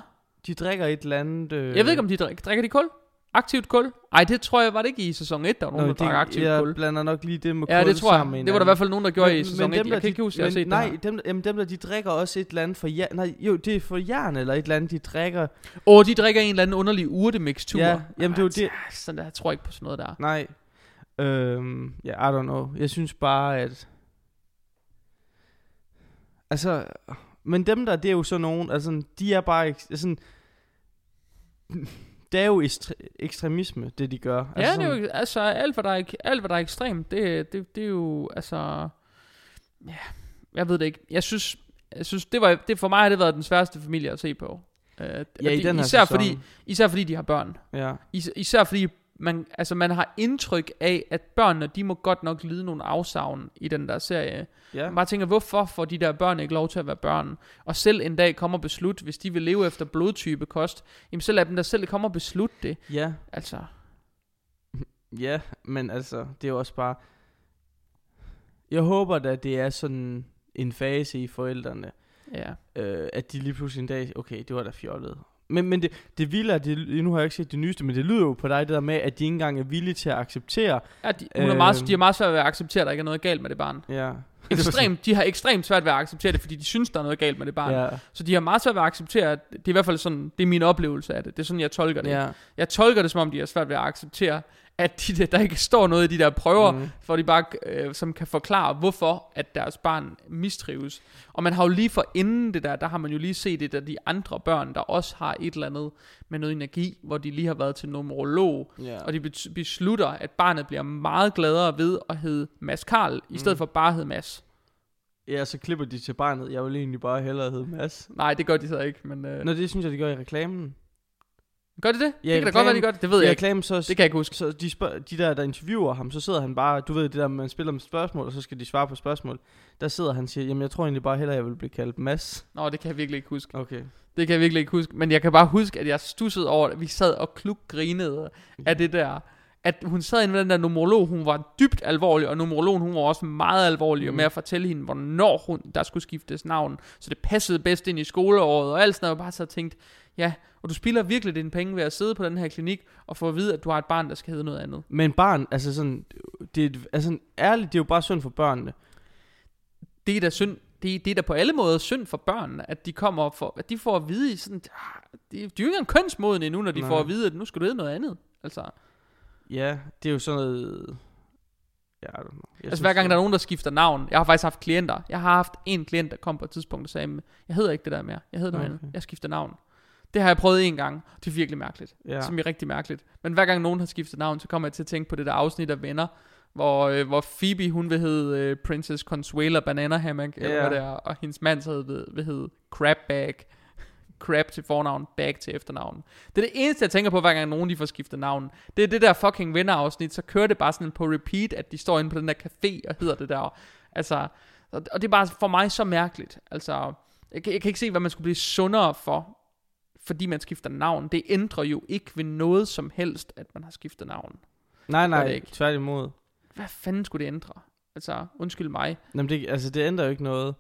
B: De drikker et eller andet... Øh,
A: Jeg ved ikke, om de drikker, drikker de kul? Aktivt kul? Ej, det tror jeg, var det ikke i sæson 1, der var nogen,
B: Nå,
A: der drak aktivt
B: jeg
A: kul.
B: blander nok lige det med
A: Ja,
B: kul
A: det tror jeg.
B: sammen
A: Det var der i hvert fald nogen, der gjorde
B: Men-
A: i sæson
B: men
A: 1.
B: dem,
A: Jeg
B: der
A: kan ikke huske, at jeg har set
B: nej,
A: det her.
B: dem, jamen, dem der, de drikker også et eller andet for ja, nej, jo, det er for jern eller et eller andet, de drikker.
A: Åh, de drikker en eller anden underlig urtemixtur.
B: Ja, jamen, det er det.
A: Sådan der, jeg tror ikke på sådan noget der.
B: Nej, øhm, ja, I don't know. Jeg synes bare, at... Altså, men dem der, det er jo så nogen, altså, de er bare, ek- sådan, det er jo ekstre- ekstremisme, det de gør.
A: Ja,
B: altså,
A: det er jo, altså, alt hvad der er, alt, hvad der er ekstremt, det, det, det er jo, altså, ja, jeg ved det ikke. Jeg synes, jeg synes det, var, det for mig har det været den sværeste familie at se på. Uh,
B: Ja, i den her
A: især
B: sæson.
A: fordi, især fordi de har børn.
B: Ja,
A: Is, især fordi man, altså man har indtryk af, at børnene, de må godt nok lide nogle afsavn i den der serie.
B: ja.
A: Man bare tænker, hvorfor får de der børn ikke lov til at være børn? Og selv en dag kommer beslut, hvis de vil leve efter blodtype kost, jamen selv lad dem der selv komme og beslutte det.
B: ja,
A: Altså,
B: ja, men altså, det er jo også bare, jeg håber da, det er sådan en fase i forældrene,
A: ja.
B: øh, at de lige pludselig en dag, okay, det var da fjollet. Men, men det, det vilde er, det, nu har jeg ikke set det nyeste, men det lyder jo på dig, det der med, at de ikke engang er villige til at acceptere.
A: Ja, de, hun er meget,
B: Øhm.
A: de har meget svært ved at acceptere, at der ikke er noget galt med det barn.
B: Ja.
A: Ekstremt, de har ekstremt svært ved at acceptere det, fordi de synes, der er noget galt med det barn.
B: Ja.
A: Så de har meget svært ved at acceptere, at det er i hvert fald sådan, det er min oplevelse af det. Det er sådan, jeg tolker det.
B: Ja.
A: Jeg tolker det, som om de har svært ved at acceptere, at de, der, der ikke står noget i de der prøver, mm.
B: Mm.
A: for de bare, øh, som kan forklare, hvorfor at deres barn mistrives. Og man har jo lige for inden det der, der har man jo lige set det der de andre børn, der også har et eller andet med noget energi, hvor de lige har været til numerolog,
B: Ja.
A: og de beslutter, at barnet bliver meget gladere ved at hedde Mads Karl, i stedet
B: Mm.
A: for bare at hedde Mads.
B: ja, så klipper de til barnet. Jeg vil egentlig bare hellere hedde Mads.
A: Nej, det gør de så ikke, men... Øh,
B: Nå, det synes jeg, de gør i reklamen.
A: Gør de det?
B: Ja,
A: det kan da godt være, de gør det. Det ved jeg ikke.
B: reklamen, så,
A: Det kan jeg ikke huske.
B: så de, spørg, de der, der interviewer ham, så sidder han bare, du ved det der, man spiller med spørgsmål, og så skal de svare på spørgsmål. Der sidder han og siger, jamen jeg tror egentlig bare hellere, jeg vil blive kaldt Mads.
A: Nå, det kan jeg virkelig ikke huske.
B: Okay.
A: Det kan jeg virkelig ikke huske. Men jeg kan bare huske, at jeg stussede over, at vi sad og klukgrinede af det der. At hun sad inde med den der numerolog, hun var dybt alvorlig, og numerologen hun var også meget alvorlig mm. Med at fortælle hende, hvornår hun, der skulle skiftes navn. Så det passede bedst ind i skoleåret, og alt sådan noget. Bare så tænkt, ja, og du spilder virkelig dine penge ved at sidde på den her klinik, og få at vide, at du har et barn, der skal hedde noget andet.
B: Men barn, altså sådan, det er, altså ærligt, det er jo bare synd for børnene.
A: Det er da synd, det, det er da på alle måder synd for børn, at de kommer for, at de får at vide sådan, ah, de, de er jo ikke engang kønsmoden endnu, når de
B: Nej.
A: får at vide, at nu skal du hedde noget andet. Altså,
B: ja, det er jo sådan noget... Ja. Jeg
A: altså hver gang der er nogen, der skifter navn. Jeg har faktisk haft klienter. Jeg har haft en klient, der kom på et tidspunkt og sagde, jeg hedder ikke det der mere. Jeg hedder noget
B: Okay.
A: andet. Jeg skifter navn. Det har jeg prøvet en gang. Det er virkelig mærkeligt.
B: Ja.
A: Som er rigtig mærkeligt. Men hver gang nogen har skiftet navn, så kommer jeg til at tænke på det der afsnit af Venner, hvor, øh, hvor Phoebe, hun vil hedde øh, Princess Consuela Banana Hammock, eller
B: Ja.
A: hvad det er, og hendes mand så vil, vil hedde Crab Crab til fornavn, Bag til efternavn. Det er det eneste, jeg tænker på, hver gang nogen de får skiftet navn. Det er det der fucking venner-afsnit, så kører det bare sådan på repeat, at de står inde på den der café og hedder det der. Altså, og det er bare for mig så mærkeligt. Altså, jeg, kan- jeg kan ikke se, hvad man skulle blive sundere for, fordi man skifter navn. Det ændrer jo ikke ved noget som helst, at man har skiftet navn.
B: Nej,
A: Gør det
B: nej,
A: ikke.
B: tværtimod.
A: Hvad fanden skulle det ændre? Altså, undskyld mig.
B: Jamen det, altså, det ændrer jo ikke noget.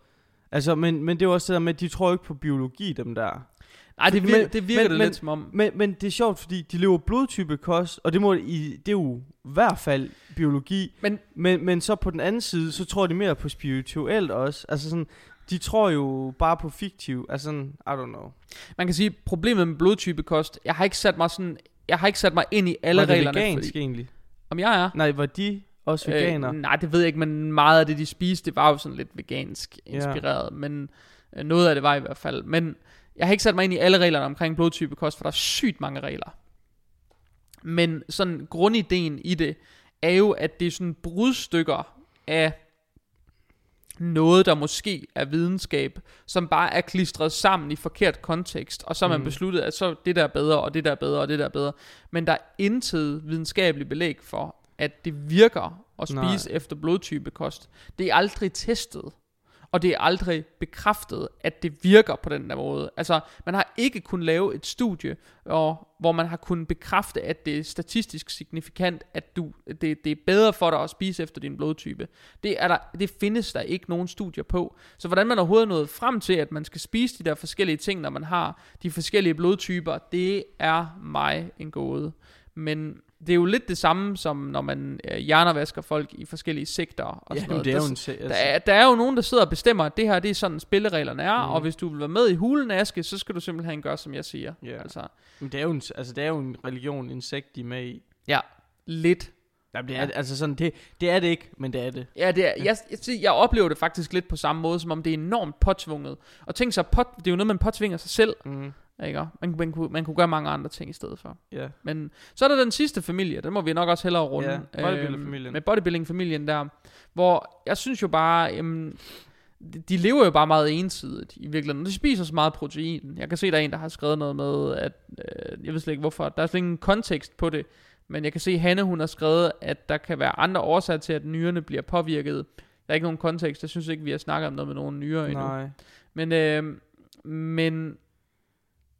B: Altså, men, men det er jo også det der med, at de tror ikke på biologi, dem der.
A: Nej, det,
B: Men-
A: virker, det virker
B: men-
A: det
B: men-
A: lidt som om.
B: Men, men det er sjovt, fordi de lever blodtype kost, og det, må, i, det er jo i hvert fald biologi.
A: Men-
B: men, men så på den anden side, så tror de mere på spirituelt også. Altså sådan, de tror jo bare på fiktiv. Altså sådan, I don't know.
A: Man kan sige, problemet med blodtypekost, jeg har ikke sat mig sådan, jeg har ikke sat mig ind i alle
B: var det
A: reglerne.
B: vegansk egentlig?
A: Om jeg er?
B: Nej, var de også veganer?
A: Øh, nej, det ved jeg ikke, men meget af det, de spiste, det var jo sådan lidt vegansk
B: Ja.
A: inspireret. Men øh, noget af det var i hvert fald. Men jeg har ikke sat mig ind i alle reglerne omkring blodtypekost, for der er sygt mange regler. Men sådan grundideen i det, er jo, at det er sådan brudstykker af noget, der måske er videnskab, som bare er klistret sammen i forkert kontekst, og så har man
B: Mm.
A: besluttet, at så det der er bedre, og det der er bedre, og det der er bedre. Men der er intet videnskabeligt belæg for, at det virker at spise
B: Nej.
A: efter blodtypekost. Det er aldrig testet. Og det er aldrig bekræftet, at det virker på den der måde. Altså, man har ikke kunnet lave et studie, og, hvor man har kunnet bekræfte, at det er statistisk signifikant, at du, det, det er bedre for dig at spise efter din blodtype. Det, er der, det findes der ikke nogen studier på. Så hvordan man overhovedet er nået frem til, at man skal spise de der forskellige ting, når man har de forskellige blodtyper, det er mig en gåde. Men det er jo lidt det samme, som når man øh, hjernevasker folk i forskellige sektorer og
B: ja,
A: sådan noget.
B: det er
A: Der
B: jo en... se- Altså,
A: der er, der er jo nogen, der sidder og bestemmer, at det her det er sådan spillereglerne er,
B: Mhm.
A: mm. og hvis du vil være med i hulen, Aske, så skal du simpelthen gøre, som jeg siger.
B: Ja.
A: Altså,
B: men det er jo en, altså, det er jo en religion, en sekt, de er med i.
A: ja, lidt.
B: Jamen, det er,
A: Ja.
B: altså sådan, det, det er det ikke, men det er det.
A: Ja, det er, jeg, jeg, jeg, jeg oplever det faktisk lidt på samme måde, som om det er enormt påtvunget. Og tænk så, pot, det er jo noget, man påtvinger sig selv.
B: Mm.
A: Ikke? Man, man, kunne, man kunne gøre mange andre ting i stedet for.
B: Ja.
A: Men så er der den sidste familie, den må vi nok også hellere runde.
B: Ja, bodybuilder-familien.
A: Øhm, med bodybuilding-familien der, hvor jeg synes jo bare, jamen, de, de lever jo bare meget ensidigt i virkeligheden. De spiser så meget protein. Jeg kan se, der er en, der har skrevet noget med, at øh, jeg ved slet ikke hvorfor, der er slet ingen kontekst på det. Men jeg kan se, Hanne, hun har skrevet, at der kan være andre årsager til, at nyrerne bliver påvirket. Der er ikke nogen kontekst. Jeg synes ikke, vi har snakket om noget med nogen nyrer endnu.
B: Nej.
A: Men, øh, men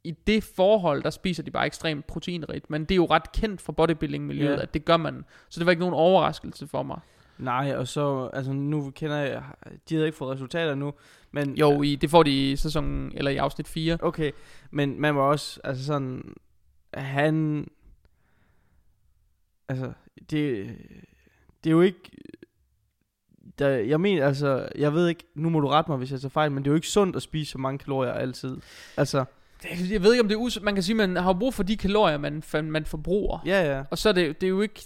A: i det forhold, der spiser de bare ekstremt proteinrigt. Men det er jo ret kendt fra bodybuilding-miljøet,
B: Ja.
A: at det gør man. Så det var ikke nogen overraskelse for mig.
B: Nej, og så, altså nu kender jeg, de havde ikke fået resultater nu, men...
A: Jo, i, det får de i sæsonen, eller i afsnit 4.
B: Okay, men man var også, altså sådan, han, altså, det, det er jo ikke, der, jeg mener, altså, jeg ved ikke, nu må du rette mig, hvis jeg tager fejl, men det er jo ikke sundt at spise så mange kalorier altid. Altså,
A: Jeg ved ikke, om det er us- Man kan sige, man har brug for de kalorier, man, man forbruger.
B: ja, ja.
A: Og så er det, det er jo ikke...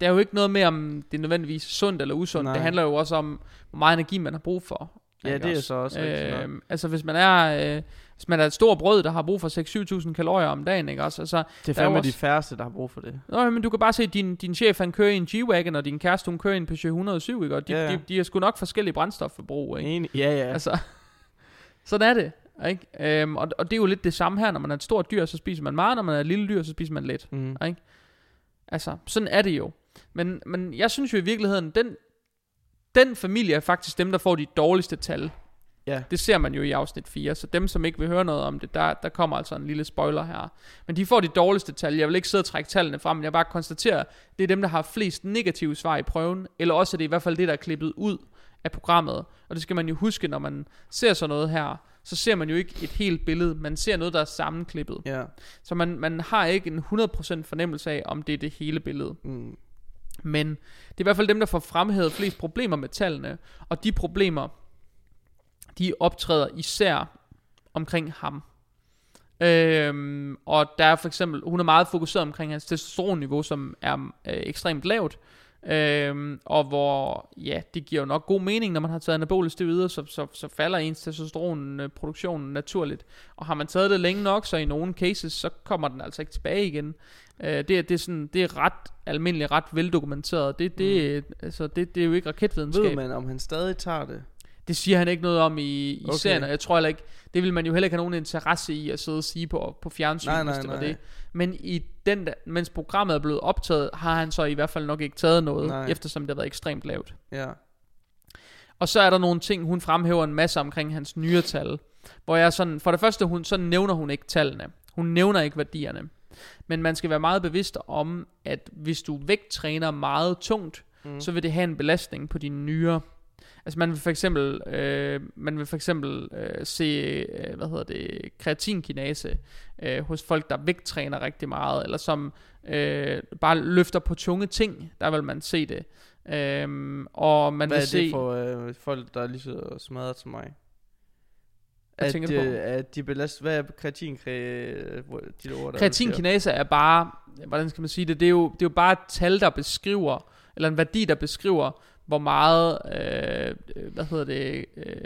A: Der er jo ikke noget med, om det er nødvendigvis sundt eller usundt.
B: Nej.
A: Det handler jo også om, hvor meget energi man har brug for.
B: Ja, det er
A: også?
B: så også
A: øh, Altså hvis man er øh, Hvis man er et stort brød, der har brug for 6-7.000 kalorier om dagen Ikke også altså,
B: Det er fandme
A: også-
B: de færreste, der har brug for det.
A: Nå, men du kan bare se Din, din chef han kører i en G-Wagon Og din kæreste hun kører i en Peugeot 107 ikke? Og de,
B: Ja, ja.
A: de, de, har sgu nok forskellige brændstofforbrug ikke?
B: Enig. Ja, ja.
A: Altså, [laughs] sådan er det. Ikke? Øhm, og, og det er jo lidt det samme her, når man er et stort dyr, så spiser man meget, når man er et lille dyr, så spiser man lidt.
B: Mm.
A: Altså, sådan er det jo. Men, men jeg synes jo i virkeligheden, den, den familie er faktisk dem, der får de dårligste tal.
B: Ja.
A: Det ser man jo i afsnit 4, så dem, som ikke vil høre noget om det, der, der kommer altså en lille spoiler her. Men de får de dårligste tal. Jeg vil ikke sidde og trække tallene frem, men jeg bare konstatere, det er dem, der har flest negative svar i prøven, eller også er det i hvert fald det, der er klippet ud af programmet. Og det skal man jo huske, når man ser sådan noget her, så ser man jo ikke et helt billede, man ser noget, der er sammenklippet.
B: Ja.
A: Så man, man har ikke en 100% fornemmelse af, om det er det hele billede.
B: Mm.
A: Men det er i hvert fald dem, der får fremhævet flest problemer med tallene. Og de problemer, de optræder især omkring ham. Øhm, og der er for eksempel, hun er meget fokuseret omkring hans testosteronniveau, som er øh, ekstremt lavt. Øhm, og hvor, ja, det giver jo nok god mening, når man har taget anabolisk steroider, så, så, så falder ens testosteronproduktion naturligt. Og har man taget det længe nok, så i nogle cases, så kommer den altså ikke tilbage igen. Øh, det, er, det, er sådan, det er ret almindeligt, ret veldokumenteret. Det, det, mm. altså, det, det er jo ikke raketvidenskab.
B: Ved man, om han stadig tager det?
A: Det siger han ikke noget om i, i
B: Okay.
A: serien, og jeg tror heller ikke, det vil man jo heller ikke have nogen interesse i at sidde og sige på, på fjernsyn,
B: Nej, nej,
A: hvis det var
B: nej.
A: det. Men i den der, mens programmet er blevet optaget, har han så i hvert fald nok ikke taget noget,
B: Nej.
A: eftersom det har været ekstremt lavt.
B: Ja.
A: Og så er der nogle ting, hun fremhæver en masse omkring hans nyretal, hvor jeg sådan, for det første, hun, så nævner hun ikke tallene. Hun nævner ikke værdierne. Men man skal være meget bevidst om, at hvis du vægttræner meget tungt, mm. så vil det have en belastning på dine nyrer. Altså man vil for eksempel, øh, man vil for eksempel øh, se, øh, hvad hedder det, kreatinkinase øh, hos folk, der vægttræner rigtig meget, eller som øh, bare løfter på tunge ting, der vil man se det. Øhm, og man
B: Hvad
A: vil
B: er
A: se,
B: det for øh, folk, der er lige så smadret som mig?
A: Hvad
B: at,
A: tænker du på?
B: øh, At de belast, hvad er kreatin, kre, de ord, der er?
A: Kreatinkinase er bare, hvordan skal man sige det, det er jo, det er jo bare et tal, der beskriver, eller en værdi, der beskriver, hvor meget, øh, hvad hedder det, øh,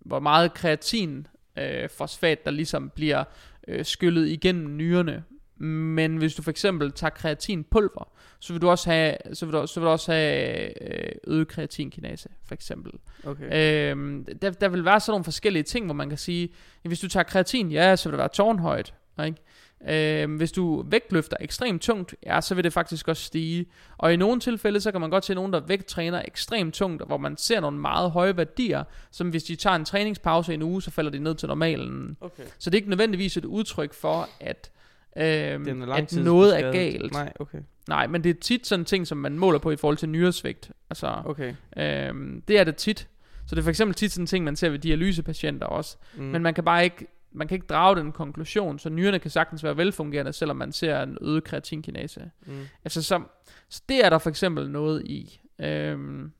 A: hvor meget kreatin, øh, fosfat, der ligesom bliver øh, skyllet igennem nyrerne. Men hvis du for eksempel tager kreatinpulver, så vil du også have, så vil du, så vil du også have øh, øget kreatinkinase, for eksempel.
B: Okay.
A: Øhm, der, der vil være sådan nogle forskellige ting, hvor man kan sige, at hvis du tager kreatin, ja, så vil det være tårnhøjt. Ikke? Øhm, hvis du vægtløfter ekstremt tungt, ja, så vil det faktisk også stige. Og i nogle tilfælde, så kan man godt se nogen, der vægttræner ekstremt tungt, hvor man ser nogle meget høje værdier, som hvis de tager en træningspause i en uge, så falder de ned til normalen.
B: okay.
A: Så det er ikke nødvendigvis et udtryk for, at,
B: er
A: at noget er galt.
B: Nej, okay.
A: Nej, men det er tit sådan ting, som man måler på i forhold til nyresvigt. Altså,
B: Okay.
A: Øhm, det er det tit. Så det er for eksempel tit sådan en ting, man ser ved dialysepatienter også.
B: Mm.
A: Men man kan bare ikke, man kan ikke drage den konklusion, så nyrerne kan sagtens være velfungerende, selvom man ser en øget kreatinkinase.
B: Mm.
A: Altså så, så det er der for eksempel noget i. Øhm,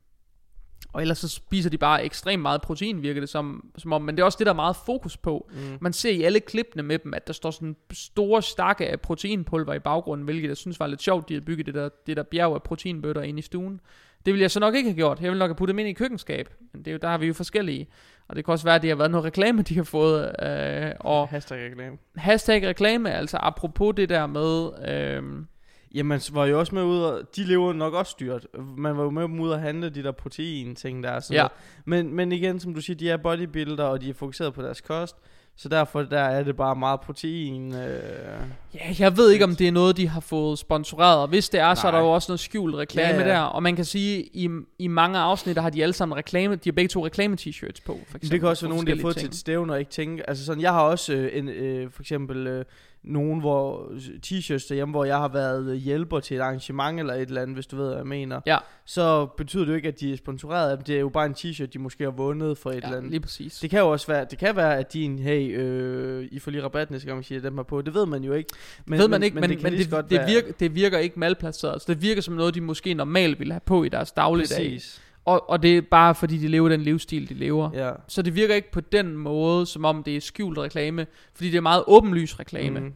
A: og ellers så spiser de bare ekstremt meget protein, virker det som, som om. Men det er også det, der er meget fokus på.
B: Mm.
A: Man ser i alle klippene med dem, at der står sådan store stakke af proteinpulver i baggrunden, hvilket jeg synes var lidt sjovt, de havde bygget det der, det der bjerg af proteinbøtter inde i stuen. Det ville jeg så nok ikke have gjort. Jeg ville nok have puttet dem ind i køkkenskab. Men det er jo, der har vi jo forskellige. Og det kan også være, at det har været noget reklame, de har fået. Øh, og
B: Hashtag reklame.
A: hashtag reklame, altså apropos det der med... Øh,
B: Jamen, så var jo også med ud og, de lever nok også dyrt. Man var jo med dem ud og handle de der protein ting der. er Sådan
A: Ja.
B: noget. Men, men igen, som du siger, de er bodybuilder, og de er fokuseret på deres kost. Så derfor der er det bare meget protein. Øh,
A: Ja, jeg ved ikke, om det er noget, de har fået sponsoreret, og hvis det er, så er der
B: Nej.
A: jo også noget skjult reklame
B: Ja,
A: ja, der, og man kan sige, i, i mange afsnit, der har de alle sammen reklame, de har begge to reklame-t-shirts på, for eksempel.
B: det kan også være nogen, der har fået til
A: ting.
B: et stævne og ikke tænke. Altså sådan, jeg har også øh, en, øh, for eksempel øh, nogen, hvor t-shirts derhjemme, hvor jeg har været hjælper til et arrangement eller et eller andet, hvis du ved, hvad jeg mener.
A: Ja.
B: Så betyder det jo ikke, at de er sponsoreret af dem. Det er jo bare en t-shirt, de måske har vundet for et eller
A: Ja,
B: andet.
A: lige præcis.
B: Det kan jo også være, det kan være, at de en, hey, øh, I får lige rabat næste gang, man siger dem her på. Det ved man jo ikke.
A: Men, ved man ikke, men, men,
B: det,
A: men det, det,
B: være-
A: virker, det virker ikke malplaceret. Så det virker som noget, de måske normalt ville have på i deres dagligdag.
B: Præcis.
A: Og, og det er bare fordi, de lever den livsstil, de lever.
B: Ja.
A: Så det virker ikke på den måde, som om det er skjult reklame. Fordi det er meget åbenlys reklame.
B: Mm.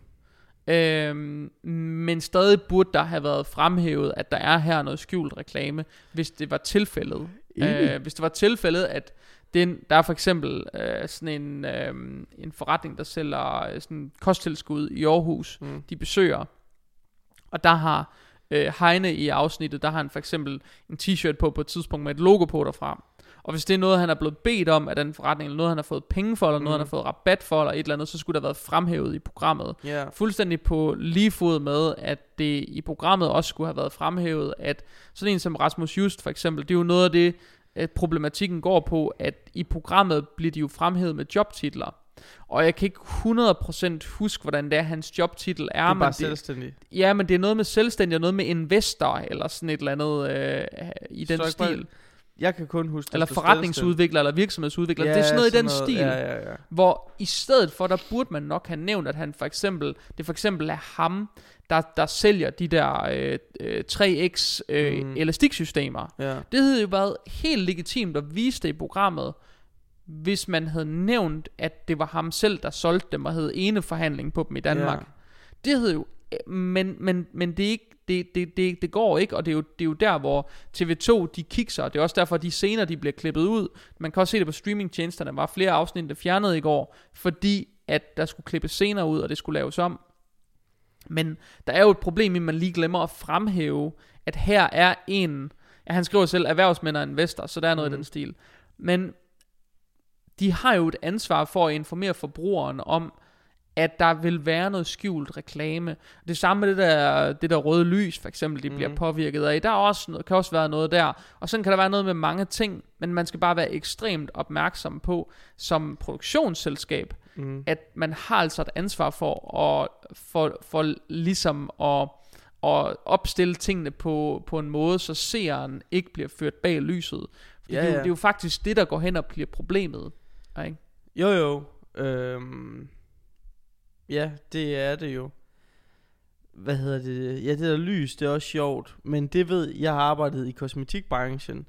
A: Øhm, men stadig burde der have været fremhævet, at der er her noget skjult reklame, hvis det var tilfældet.
B: Enig.
A: Øh, hvis det var tilfældet, at den, der er for eksempel øh, sådan en, øh, en forretning, der sælger øh, sådan kosttilskud i Aarhus,
B: Mm.
A: de besøger, og der har øh, Heine i afsnittet, der har han for eksempel en t-shirt på på et tidspunkt med et logo på derfra. Og hvis det er noget, han er blevet bedt om af den forretning, eller noget, han har fået penge for, eller noget,
B: Mm.
A: han har fået rabat for, eller et eller andet, så skulle der have været fremhævet i programmet.
B: Ja.
A: Fuldstændig på lige fod med, at det i programmet også skulle have været fremhævet, at sådan en som Rasmus Just for eksempel, det er jo noget af det, at problematikken går på, at i programmet bliver de jo fremhævet med jobtitler. Og jeg kan ikke 100% huske, hvordan det er, hans jobtitel er.
B: Det er
A: men
B: bare selvstændig.
A: Ja, men det er noget med selvstændig, og noget med investor, eller sådan et eller andet øh, i den stil.
B: bare- Jeg kan kun huske,
A: Eller forretningsudvikler, eller virksomhedsudvikler.
B: selvstændig.
A: det er sådan noget i den
B: noget.
A: stil.
B: Ja, ja, ja.
A: Hvor i stedet for, der burde man nok have nævnt, at han for eksempel, det for eksempel er ham, der, der sælger de der øh, øh, 3X øh,
B: Mm.
A: mm. elastiksystemer.
B: ja.
A: Det havde jo været helt legitimt at vise det i programmet, hvis man havde nævnt, at det var ham selv, der solgte dem, og havde ene forhandling på dem i Danmark.
B: Ja.
A: Det havde jo, men, men, men det er ikke, det, det, det, det går ikke, og det er, jo, det er jo der, hvor TV2, de kikser, det er også derfor, de scener, de bliver klippet ud. Man kan også se det på streamingtjenesterne, der var flere afsnit, der fjernede i går, fordi at der skulle klippes scener ud, og det skulle laves om. Men der er jo et problem i, at man lige glemmer at fremhæve, at her er en, ja, han skriver selv, erhvervsmænd og investor, så der er noget mm. i den stil. Men de har jo et ansvar for at informere forbrugeren om, at der vil være noget skjult reklame. Det samme med det der, det der røde lys, for eksempel, de mm. bliver påvirket af. Der er også noget, kan også være noget der. Og sådan kan der være noget med mange ting, men man skal bare være ekstremt opmærksom på, som produktionsselskab, mm. at man har altså et ansvar for at for, for ligesom at, at opstille tingene på, på en måde, så seeren ikke bliver ført bag lyset. Fordi
B: Ja,
A: det, er jo,
B: ja.
A: det er jo faktisk det, der går hen og bliver problemet. Ikke?
B: Jo, jo. Øhm, ja, det er det jo. Hvad hedder det? Ja, det der lys, det er også sjovt. Men det ved, jeg har arbejdet i kosmetikbranchen.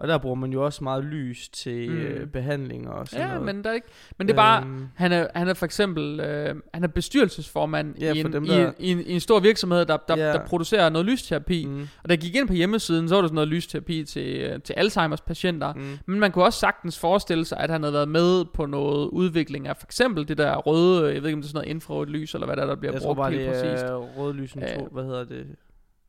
B: Og der bruger man jo også meget lys til
A: Mm.
B: mm. øh, behandlinger og sådan
A: Ja,
B: noget.
A: men, der er ikke, men det er bare,
B: Øhm,
A: han er, han er for eksempel, øh, han er bestyrelsesformand
B: Ja,
A: i, en,
B: dem,
A: i,
B: der-
A: i, en, i en stor virksomhed, der, der,
B: Ja.
A: der producerer noget lysterapi. Mm. Og jeg gik ind på hjemmesiden, så var der sådan noget lysterapi til, øh, til Alzheimers patienter.
B: mm.
A: Men man kunne også sagtens forestille sig, at han havde været med på noget udvikling af for eksempel det der røde, jeg ved ikke om det er sådan noget infrarødt lys, eller hvad der, er, der bliver
B: Jeg tror
A: brugt
B: bare,
A: helt
B: det
A: præcist.
B: er rødlysen,
A: Øh.
B: hvad hedder det?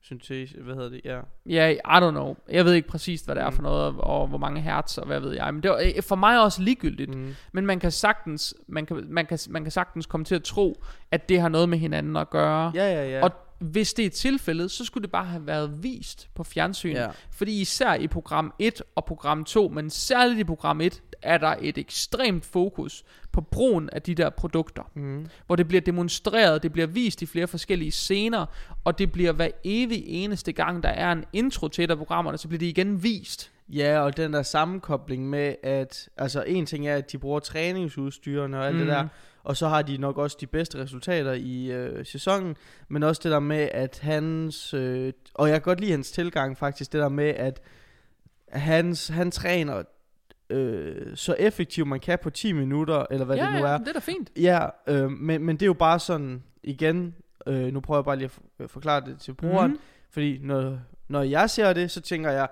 B: Syntese, hvad hedder det? Ja.
A: Ja, I don't know. Jeg ved ikke præcist, hvad det er
B: Mm.
A: for noget, og hvor mange hertz, og hvad ved jeg. Men det var øh, for mig også ligegyldigt.
B: Mm.
A: Men man kan sagtens, man kan, man kan, man kan sagtens komme til at tro, at det har noget med hinanden at gøre.
B: Ja, ja, ja.
A: Og hvis det er tilfældet, så skulle det bare have været vist på fjernsyn.
B: ja.
A: Fordi især i program 1 og program 2, men særligt i program 1, er der et ekstremt fokus på brugen af de der produkter.
B: Mm.
A: Hvor det bliver demonstreret, det bliver vist i flere forskellige scener, og det bliver hver evig eneste gang, der er en intro til et af programmerne, så bliver det igen vist.
B: Ja, og den der sammenkobling med, at altså en ting er, at de bruger træningsudstyrene og alt mm. Det der, og så har de nok også de bedste resultater i øh, sæsonen, men også det der med, at hans, øh, og jeg kan godt lide hans tilgang faktisk, det der med, at hans, han træner øh, så effektivt man kan på 10 minutter, eller hvad
A: ja,
B: det nu
A: ja,
B: er.
A: det er da fint.
B: Ja, øh, men, men det er jo bare sådan, igen, øh, nu prøver jeg bare lige at for- forklare det til brugeren,
A: Mhm.
B: fordi når, når jeg ser det, så tænker jeg,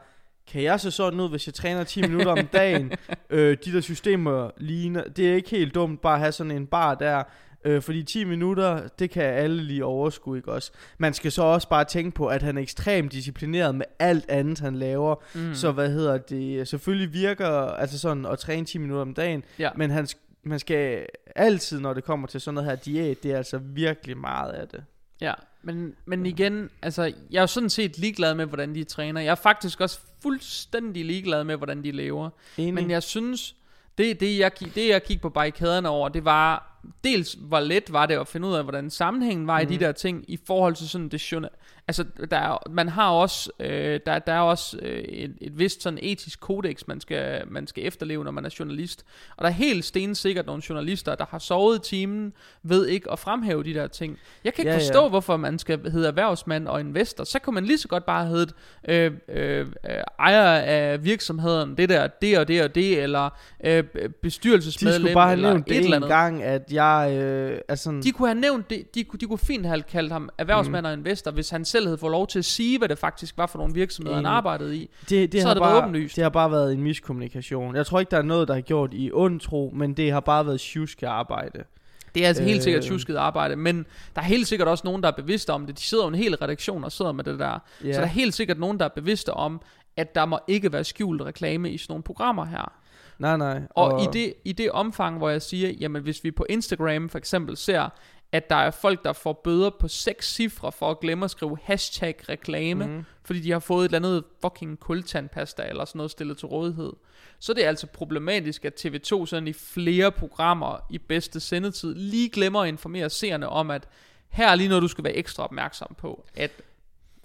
B: kan jeg se sådan ud, hvis jeg træner 10 minutter om dagen? [laughs] øh, de der systemer ligner, det er ikke helt dumt bare at have sådan en bar der, øh, fordi 10 minutter, det kan alle lige overskue, ikke også? Man skal så også bare tænke på, at han er ekstremt disciplineret med alt andet, han laver.
A: Mm.
B: Så hvad hedder det, selvfølgelig virker, altså sådan at træne 10 minutter om dagen,
A: ja.
B: men han, man skal altid, når det kommer til sådan noget her diæt, det er altså virkelig meget af det.
A: Ja, men, men igen, altså, jeg er sådan set ligeglad med, hvordan de træner. Jeg er faktisk også fuldstændig ligeglad med, hvordan de lever.
B: Enig?
A: Men jeg synes, det, det, jeg, gik- det jeg gik på barrikaderne over, det var, dels hvor let var det at finde ud af, hvordan sammenhængen var mm. i de
B: Mhm.
A: der ting, i forhold til sådan det journal... Altså, der er, man har også, øh, der, der er også øh, et, et vist sådan etisk kodex, man skal, man skal efterleve, når man er journalist. Og der er helt stensikkert nogle journalister, der har sovet i timen, ved ikke at fremhæve de der ting. Jeg kan ikke
B: Ja,
A: ja,
B: ja.
A: forstå, hvorfor man skal hedde erhvervsmand og investor. Så kunne man lige så godt bare have heddet øh, øh, øh, ejer af virksomheden, det der, det og det og det, eller øh,
B: de
A: bestyrelsesmedlem,
B: skulle bare have
A: eller
B: nævnt
A: et
B: det
A: eller
B: en
A: andet.
B: gang, at jeg øh, sådan...
A: De kunne have nævnt det, de, kunne- de kunne fint have kaldt ham erhvervsmand og investor, hvis han selv havde fået lov til at sige, hvad det faktisk var for nogle virksomheder, han arbejdede i.
B: det, det
A: så
B: har
A: det været
B: bare,
A: åbenlyst.
B: Det har bare været en miskommunikation. Jeg tror ikke, der er noget, der har gjort i ond tro, men det har bare været tjuske arbejde.
A: Det er altså helt sikkert
B: Øh.
A: tjusket arbejde, men der er helt sikkert også nogen, der er bevidste om det. De sidder jo en hel redaktion og sidder med det der.
B: Ja.
A: Så der er helt sikkert nogen, der er bevidste om, at der må ikke være skjult reklame i sådan nogle programmer her.
B: Nej, nej.
A: Og, i, det, i det omfang, hvor jeg siger, jamen hvis vi på Instagram for eksempel ser, at der er folk, der får bøder på seks cifre for at glemme at skrive hashtag reklame, mm. Fordi de har fået et eller andet fucking kultandpasta eller sådan noget stillet til rådighed. Så det er altså problematisk, at TV2 sådan i flere programmer i bedste sendetid lige glemmer at informere seerne om, at her er lige noget, du skal være ekstra opmærksom på. At,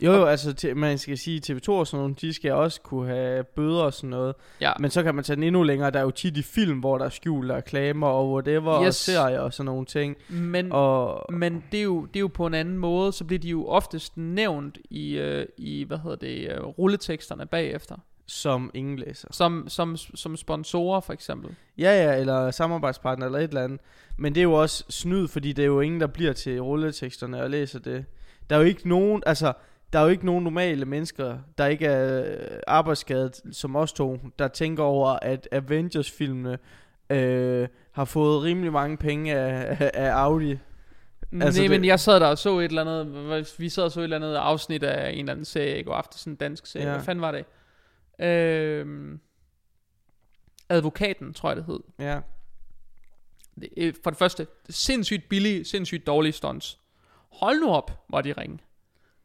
B: Jo, jo, altså man skal sige, TV2 og sådan nogle, de skal også kunne have bøder og sådan noget.
A: ja,
B: Men så kan man tage den endnu længere. Der er jo tit i film, hvor der er skjulte reklamer og whatever, yes. og serier og sådan nogle ting.
A: men,
B: Og
A: Men det er, jo, det er jo på en anden måde, så bliver de jo oftest nævnt i, øh, i hvad hedder det, øh, rulleteksterne bagefter.
B: som ingen læser.
A: Som, som, som sponsorer for eksempel.
B: Ja, ja, eller samarbejdspartner eller et eller andet. Men det er jo også snyd, fordi det er jo ingen, der bliver til rulleteksterne og læser det. Der er jo ikke nogen, altså, der er jo ikke nogen normale mennesker, der ikke er øh, arbejdsskadet som os to, der tænker over, at Avengers-filmene øh, har fået rimelig mange penge af, [laughs] af Audi.
A: Altså
B: Altså,
A: Nej,
B: det-
A: men jeg sad der og så et eller andet, vi sad og så et eller andet afsnit af en eller anden serie i går aftes, sådan en dansk serie.
B: Ja.
A: Hvad fanden var det? Øhm, advokaten, tror jeg det hed.
B: Ja.
A: Det, øh, for det første, sindssygt billige, sindssygt dårlige stunts. Hold nu op, hvor de ringe.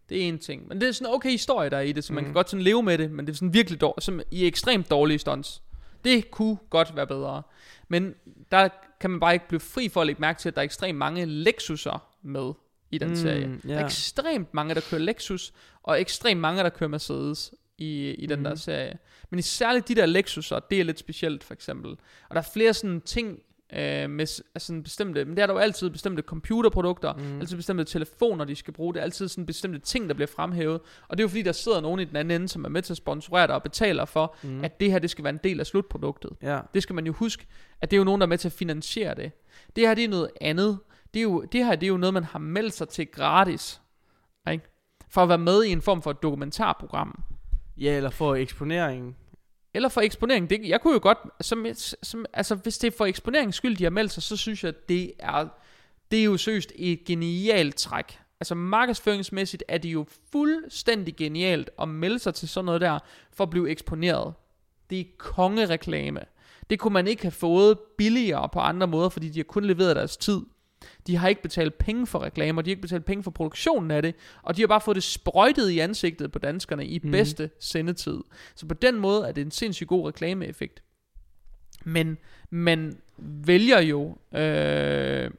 A: Det er en ting. Men det er sådan en okay historie, der er i det, så man kan godt sådan leve med det, men det er sådan virkelig dårligt, som i ekstremt dårlige stunts. Det kunne godt være bedre. Men der kan man bare ikke blive fri for at lægge mærke til, at der er ekstremt mange Lexuser med i den
B: Mm,
A: serie.
B: ja.
A: Der er ekstremt mange, der kører Lexus, og ekstremt mange, der kører Mercedes i, i den
B: Mhm.
A: der serie. Men i særligt de der Lexuser, det er lidt specielt for eksempel. Og der er flere sådan ting øh, med altså sådan bestemte, men det er der jo altid bestemte computerprodukter,
B: Mm.
A: altid bestemte telefoner, de skal bruge. Det er altid sådan bestemte ting, der bliver fremhævet. Og det er jo fordi, der sidder nogen i den anden ende, som er med til at sponsorere det og betaler for,
B: mm.
A: at det her, det skal være en del af slutproduktet.
B: Ja.
A: Det skal man jo huske, at det er jo nogen, der er med til at finansiere det. Det her, det er noget andet. Det, er jo, det her, det er jo noget, man har meldt sig til gratis. Ikke? For at være med i en form for et dokumentarprogram.
B: Ja, eller for eksponeringen.
A: Eller for eksponering. Det, jeg kunne jo godt, som, som, altså hvis det er for eksponeringens skyld, de har meldt sig, så synes jeg, det er, det er jo søst et genialt træk. Altså markedsføringsmæssigt er det jo fuldstændig genialt at melde sig til sådan noget der, for at blive eksponeret. Det er kongereklame. Det kunne man ikke have fået billigere på andre måder, fordi de har kun leveret deres tid. De har ikke betalt penge for reklamer, de har ikke betalt penge for produktionen af det, og de har bare fået det sprøjtet i ansigtet på danskerne i mm. bedste sendetid. Så på den måde er det en sindssygt god reklameeffekt. Men man vælger jo... Øh,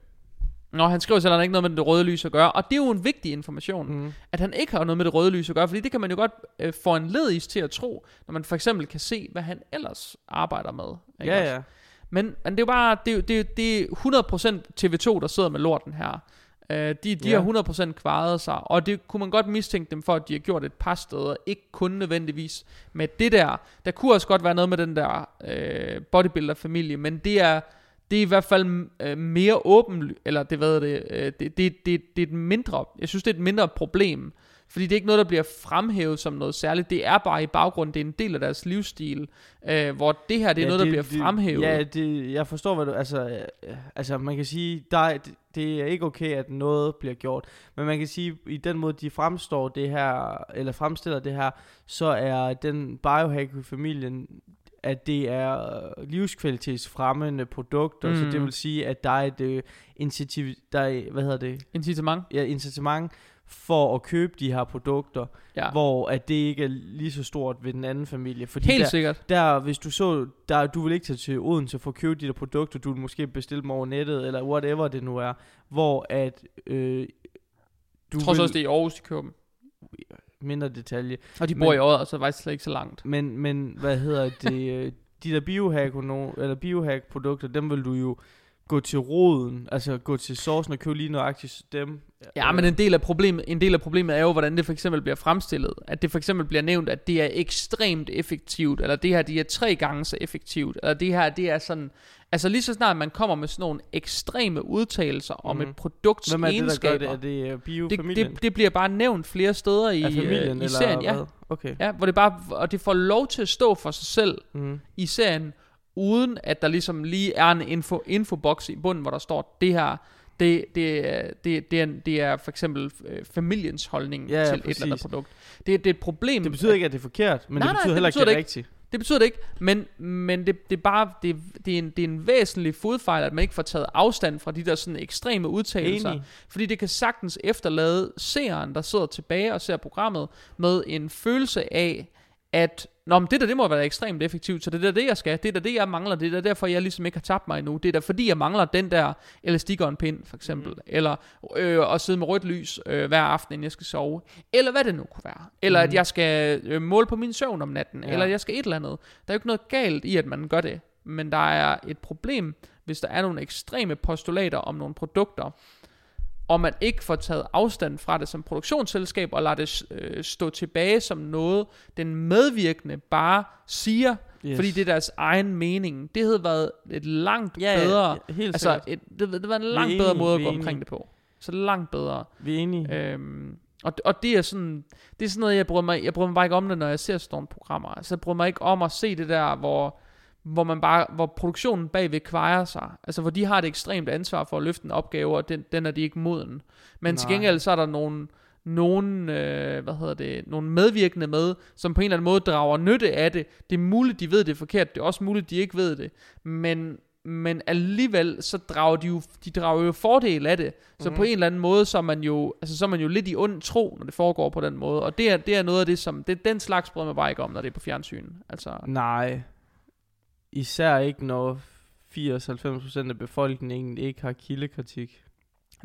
A: Nå, han skriver selv, at han ikke noget med det røde lys at gøre, og det er jo en vigtig information,
B: Mm.
A: at han ikke har noget med det røde lys at gøre, fordi det kan man jo godt øh, få en ledis til at tro, når man for eksempel kan se, hvad han ellers arbejder med. ikke også?
B: Ja, ja.
A: Men, men det er jo bare, det det, det er 100% TV2, der sidder med lorten her. Uh, de de
B: Ja.
A: har 100% kvaret sig, og det kunne man godt mistænke dem for, at de har gjort et par steder, ikke kun nødvendigvis med det der. Der kunne også godt være noget med den der uh, bodybuilder-familie, men det er, det er i hvert fald uh, mere åben, eller det hvad det, uh, det, det, det, det er et mindre, jeg synes det er et mindre problem, fordi det er ikke noget, der bliver fremhævet som noget særligt. Det er bare i baggrunden, det er en del af deres livsstil, øh, hvor det her, det er
B: ja,
A: noget, der bliver fremhævet.
B: Ja, det, jeg forstår, hvad du... Altså, øh, altså man kan sige, der er, det, det er ikke okay, at noget bliver gjort. Men man kan sige, i den måde, de fremstår det her, eller fremstiller det her, så er den biohack-familien, at det er øh, livskvalitetsfremmende produkter, mm. så
A: Mm.
B: det vil sige, at der er et øh, initiativ, der er, hvad hedder det,
A: Incitament.
B: ja, incitament for at købe de her produkter,
A: Ja,
B: hvor at det ikke er lige så stort ved den anden familie. Fordi
A: helt
B: der,
A: sikkert.
B: der, hvis du så, der, du vil ikke tage til Odense for at købe de der produkter, du vil måske bestille dem over nettet, eller whatever det nu er, hvor at, øh, du
A: Jeg tror
B: vil,
A: også, det er i Aarhus, de køber dem.
B: mindre detalje,
A: Og de
B: Men-
A: bor i Odder, så er det faktisk slet ikke så langt.
B: men, men hvad hedder det, øh, de der biohack, eller biohack produkter, dem vil du jo gå til roden, altså gå til sourcen og købe lige nøjagtigt dem.
A: Ja, men en del af problemet, en del af problemet er jo, hvordan det for eksempel bliver fremstillet. At det for eksempel bliver nævnt, at det er ekstremt effektivt, eller det her, det er tre gange så effektivt, eller det her, det er sådan... Altså lige så snart man kommer med sådan nogle ekstreme udtalelser om
B: Mhm.
A: et produkts
B: Hvem er det, der gør
A: egenskaber,
B: det? Er det øh,
A: det,
B: biofamilien?
A: det, det bliver bare nævnt flere steder i,
B: familien,
A: øh, i
B: eller
A: serien. Ja,
B: hvad? Okay.
A: ja, hvor det bare, og det får lov til at stå for sig selv,
B: Mm.
A: i serien, uden at der ligesom lige er en info, infoboks i bunden, hvor der står, det her, det, det, det, det, er, det er for eksempel øh, familiens holdning
B: Ja, ja,
A: til et eller andet
B: præcis.
A: produkt. Det, det er et problem.
B: Det betyder ikke, at det er forkert, men
A: Nej,
B: det
A: nej,
B: betyder
A: det
B: heller
A: betyder
B: ikke,
A: det
B: at det er rigtigt.
A: Det betyder det ikke, men, men det, det er bare, det, det, er en, det er en væsentlig fodfejl, at man ikke får taget afstand fra de der sådan ekstreme udtalelser.
B: Enig.
A: Fordi det kan sagtens efterlade seeren, der sidder tilbage og ser programmet, med en følelse af, at Nå, men det der, det må være ekstremt effektivt, så det er det, jeg skal. Det er da det, jeg mangler. Det er derfor, jeg ligesom ikke har tabt mig endnu. Det er fordi, jeg mangler den der elastik pind, for eksempel. Mm. Eller øh, at sidde med rødt lys øh, hver aften, inden jeg skal sove. Eller hvad det nu kunne være. Eller mm. at jeg skal øh, måle på min søvn om natten.
B: Ja.
A: Ja. Eller at jeg skal et eller andet. Der er jo ikke noget galt i, at man gør det. Men der er et problem, hvis der er nogle ekstreme postulater om nogle produkter, og man ikke får taget afstand fra det som produktionsselskab, og lader det øh, stå tilbage som noget, den medvirkende bare siger, yes. fordi det er deres egen mening. Det havde været et langt
B: Ja,
A: bedre,
B: ja, helt
A: altså
B: sikkert.
A: et, det, det var en langt
B: enige,
A: bedre måde at gå omkring
B: enige.
A: det på. Så langt bedre.
B: Vi er enige.
A: Øhm, og, og det er sådan, det er sådan noget, jeg bryder mig, jeg bryder mig bare ikke om det, når jeg ser sådan nogle programmer. Altså, jeg bryder mig ikke om at se det der, hvor, hvor man bare, hvor produktionen bagved kvejer sig. Altså, hvor de har et ekstremt ansvar for at løfte en opgave, og den, den er de ikke moden. Men til
B: Nej.
A: gengæld, så er der nogle, nogen, øh, hvad hedder det, nogle medvirkende med, som på en eller anden måde drager nytte af det. Det er muligt, de ved det er forkert. Det er også muligt, de ikke ved det. Men, men alligevel, så drager de jo, de drager jo fordel af det. Så
B: Mhm.
A: på en eller anden måde, så er man jo, altså, så er man jo lidt i ond tro, når det foregår på den måde. Og det er, det er noget af det, som, det, den slags bryder mig bare ikke om, når det er på fjernsyn. Altså,
B: Nej. Især ikke, når 80-90% af befolkningen ikke har kildekritik.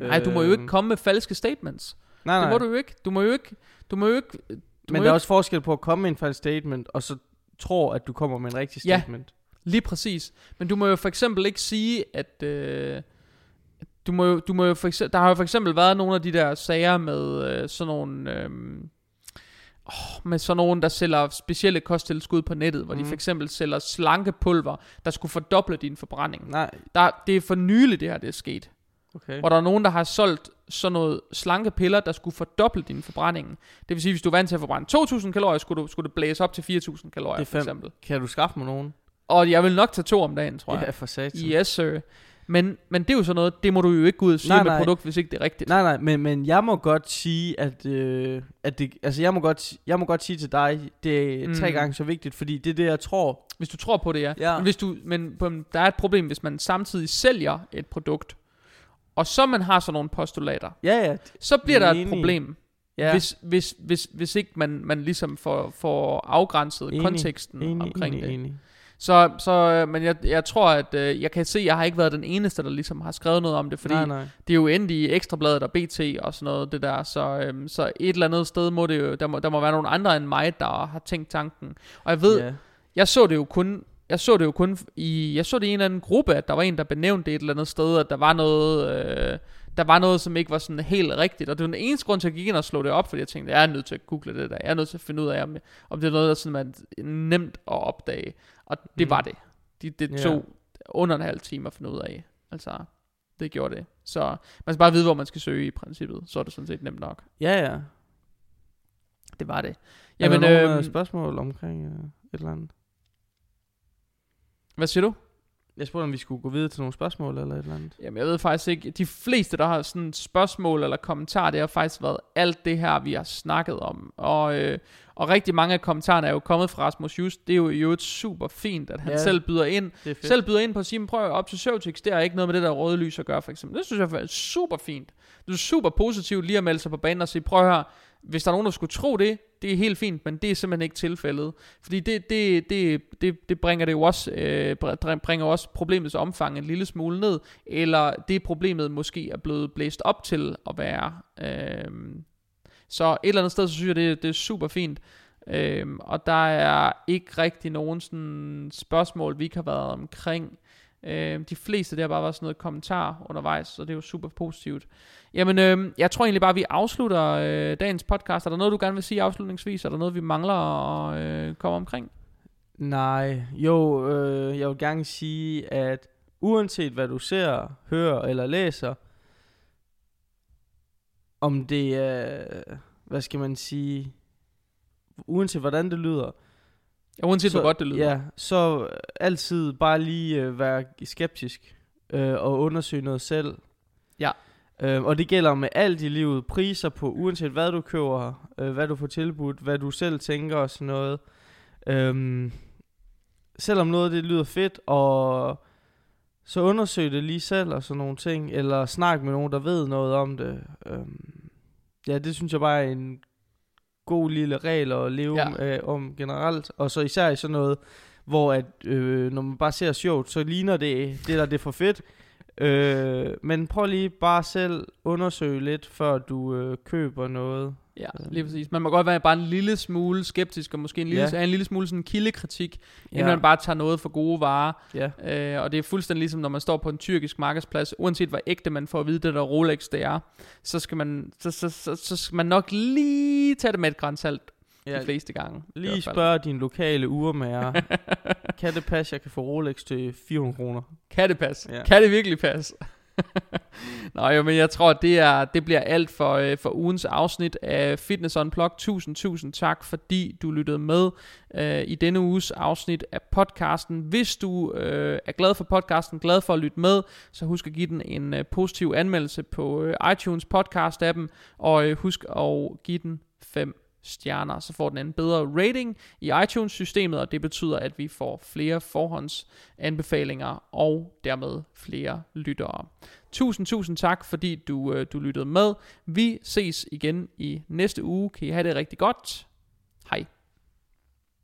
A: nej, du må jo ikke
B: Øhm,
A: komme med falske statements.
B: Nej,
A: Det
B: nej.
A: må du jo ikke. Du må jo ikke, du må jo ikke, du
B: Men
A: må
B: der
A: jo
B: er også forskel på at komme med en falsk statement, og så tror, at du kommer med en rigtig
A: Ja.
B: statement.
A: Lige præcis. Men du må jo for eksempel ikke sige, at... Øh, du må jo, du må jo for eksempel, der har jo for eksempel været nogle af de der sager med øh, sådan nogle... Øh, oh, med sådan nogen, der sælger specielle kosttilskud på nettet, hvor mm. de
B: Mhm.
A: for eksempel sælger slankepulver, der skulle fordoble din forbrænding.
B: Nej,
A: Der, det er for nylig det her, det er sket.
B: okay.
A: Hvor der er nogen, der har solgt sådan noget slankepiller, der skulle fordoble din forbrænding. Det vil sige, hvis du er vant til at forbrænde 2.000 kalorier, skulle du, skulle det blæse op til 4.000 kalorier,
B: Det er
A: for eksempel.
B: Kan du skaffe mig nogen?
A: Og jeg vil nok tage to om dagen, tror jeg.
B: Ja, for satan.
A: Yes, sir. Men, men det er jo sådan noget, det må du jo ikke gå ud og sige
B: Nej,
A: med
B: nej.
A: produkt, hvis ikke det er rigtigt.
B: Nej, nej, men, men jeg må godt sige, at, øh, at det, altså jeg må, godt, jeg må godt sige til dig, det er tre
A: Mm.
B: gange så vigtigt, fordi det er det, jeg tror.
A: Hvis du tror på det, ja.
B: Ja.
A: Men, hvis du, men der er et problem, hvis man samtidig sælger et produkt, og så man har sådan nogle postulater,
B: Ja, ja.
A: så bliver der et problem,
B: ja.
A: hvis, hvis, hvis, hvis ikke man, man ligesom får, får afgrænset
B: Enig.
A: konteksten
B: enig,
A: omkring
B: enig,
A: det.
B: Enig.
A: Så, så øh, men jeg, jeg tror, at øh, jeg kan se, at jeg har ikke været den eneste, der ligesom har skrevet noget om det, fordi
B: nej, nej.
A: det er jo endt i Ekstrabladet og BT og sådan noget, det der. Så, øhm, så et eller andet sted må det jo, der må, der må være nogle andre end mig, der har tænkt tanken. Og jeg ved,
B: Ja.
A: jeg så det jo kun, jeg så det jo kun i, jeg så det i en eller anden gruppe, at der var en, der benævnte det et eller andet sted, at der var noget, øh, der var noget, som ikke var sådan helt rigtigt. Og det var den eneste grund til, at jeg gik ind og slå det op, fordi jeg tænkte, jeg er nødt til at google det der. Jeg er nødt til at finde ud af, om, om det er noget, der sådan er nemt at opdage. Og det
B: Mm.
A: var det. Det, det
B: Ja.
A: tog under en halv time at finde ud af. Altså, det gjorde det. Så man skal bare vide, hvor man skal søge i princippet. Så er det sådan set nemt nok.
B: Ja, ja.
A: Det var det.
B: Jamen, er der nogle
A: øhm,
B: øh, spørgsmål omkring øh, et eller andet?
A: hvad siger du?
B: Jeg spurgte, om vi skulle gå videre til nogle spørgsmål eller et eller andet.
A: Jamen, jeg ved faktisk ikke. De fleste, der har sådan spørgsmål eller kommentarer, det har faktisk været alt det her, vi har snakket om. Og, øh, og rigtig mange af kommentarerne er jo kommet fra Rasmus Just. Det er jo i øvrigt super fint, at han
B: Ja.
A: selv byder ind. Selv byder ind på at sige, "Men prøv op til Søvtix, det har ikke noget med det der røde lys at gøre, for eksempel. Det synes jeg er super fint. Det er super positivt lige at melde sig på banen og sige, prøv her, hvis der er nogen, der skulle tro det, det er helt fint, men det er simpelthen ikke tilfældet. Fordi det, det, det, det, det bringer det jo også, øh, bringer også problemets omfang en lille smule ned, eller det problemet måske er blevet blæst op til at være. Øh, så et eller andet sted, så synes jeg, det, det er super fint. Øh, og der er ikke rigtig nogen sådan spørgsmål, vi ikke har været omkring. Øh, de fleste, der bare var sådan noget kommentar undervejs, så det er jo super positivt. Jamen, øh, jeg tror egentlig bare, vi afslutter øh, dagens podcast. Er der noget, du gerne vil sige afslutningsvis? Er der noget, vi mangler at øh, komme omkring?
B: Nej, jo, øh, jeg vil gerne sige, at uanset hvad du ser, hører eller læser, om det er, hvad skal man sige, uanset hvordan det lyder,
A: Ja, uanset
B: så,
A: hvor godt det lyder.
B: Ja, så altid bare lige øh, være skeptisk øh, og undersøge noget selv.
A: Ja.
B: Øh, og det gælder med alt i livet. Priser på, uanset hvad du køber, øh, hvad du får tilbudt, hvad du selv tænker og sådan noget. Øh, selvom noget det lyder fedt, og så undersøg det lige selv og sådan nogle ting. Eller snak med nogen, der ved noget om det. Øh, ja, det synes jeg bare er en god lille regel at leve
A: Ja.
B: øh, om generelt. Og så især i sådan noget, hvor at, øh, når man bare ser sjovt, så ligner det, det der det er for fedt. øh, men prøv lige bare selv undersøge lidt, før du øh, køber noget.
A: Ja, lige præcis. Man må godt være bare en lille smule skeptisk, og måske en lille,
B: Ja.
A: en lille smule sådan kildekritik, ja. Inden man bare tager noget for gode varer.
B: Ja,
A: Øh, og det er fuldstændig ligesom, når man står på en tyrkisk markedsplads, uanset hvor ægte man får at vide, det der Rolex det er, så skal man, så, så, så, så skal man nok lige tage det med et grænsalt ja. de fleste gange.
B: lige spørg din lokale urmager. [laughs] kan det passe, jeg kan få Rolex til 400 kroner?
A: Kan det passe? Ja. Kan det virkelig passe? [laughs] Nå jo, men jeg tror, det, er, det bliver alt for, øh, for ugens afsnit af Fitness Unplugged. Tusind, tusind tak, fordi du lyttede med øh, i denne uges afsnit af podcasten. Hvis du øh, er glad for podcasten, glad for at lytte med, så husk at give den en øh, positiv anmeldelse på øh, iTunes podcast-appen, og øh, husk at give den 5 stjerner, så får den en bedre rating i iTunes-systemet, og det betyder, at vi får flere forhåndsanbefalinger og dermed flere lyttere. Tusind, tusind tak, fordi du, øh, du lyttede med. Vi ses igen i næste uge. Kan I have det rigtig godt.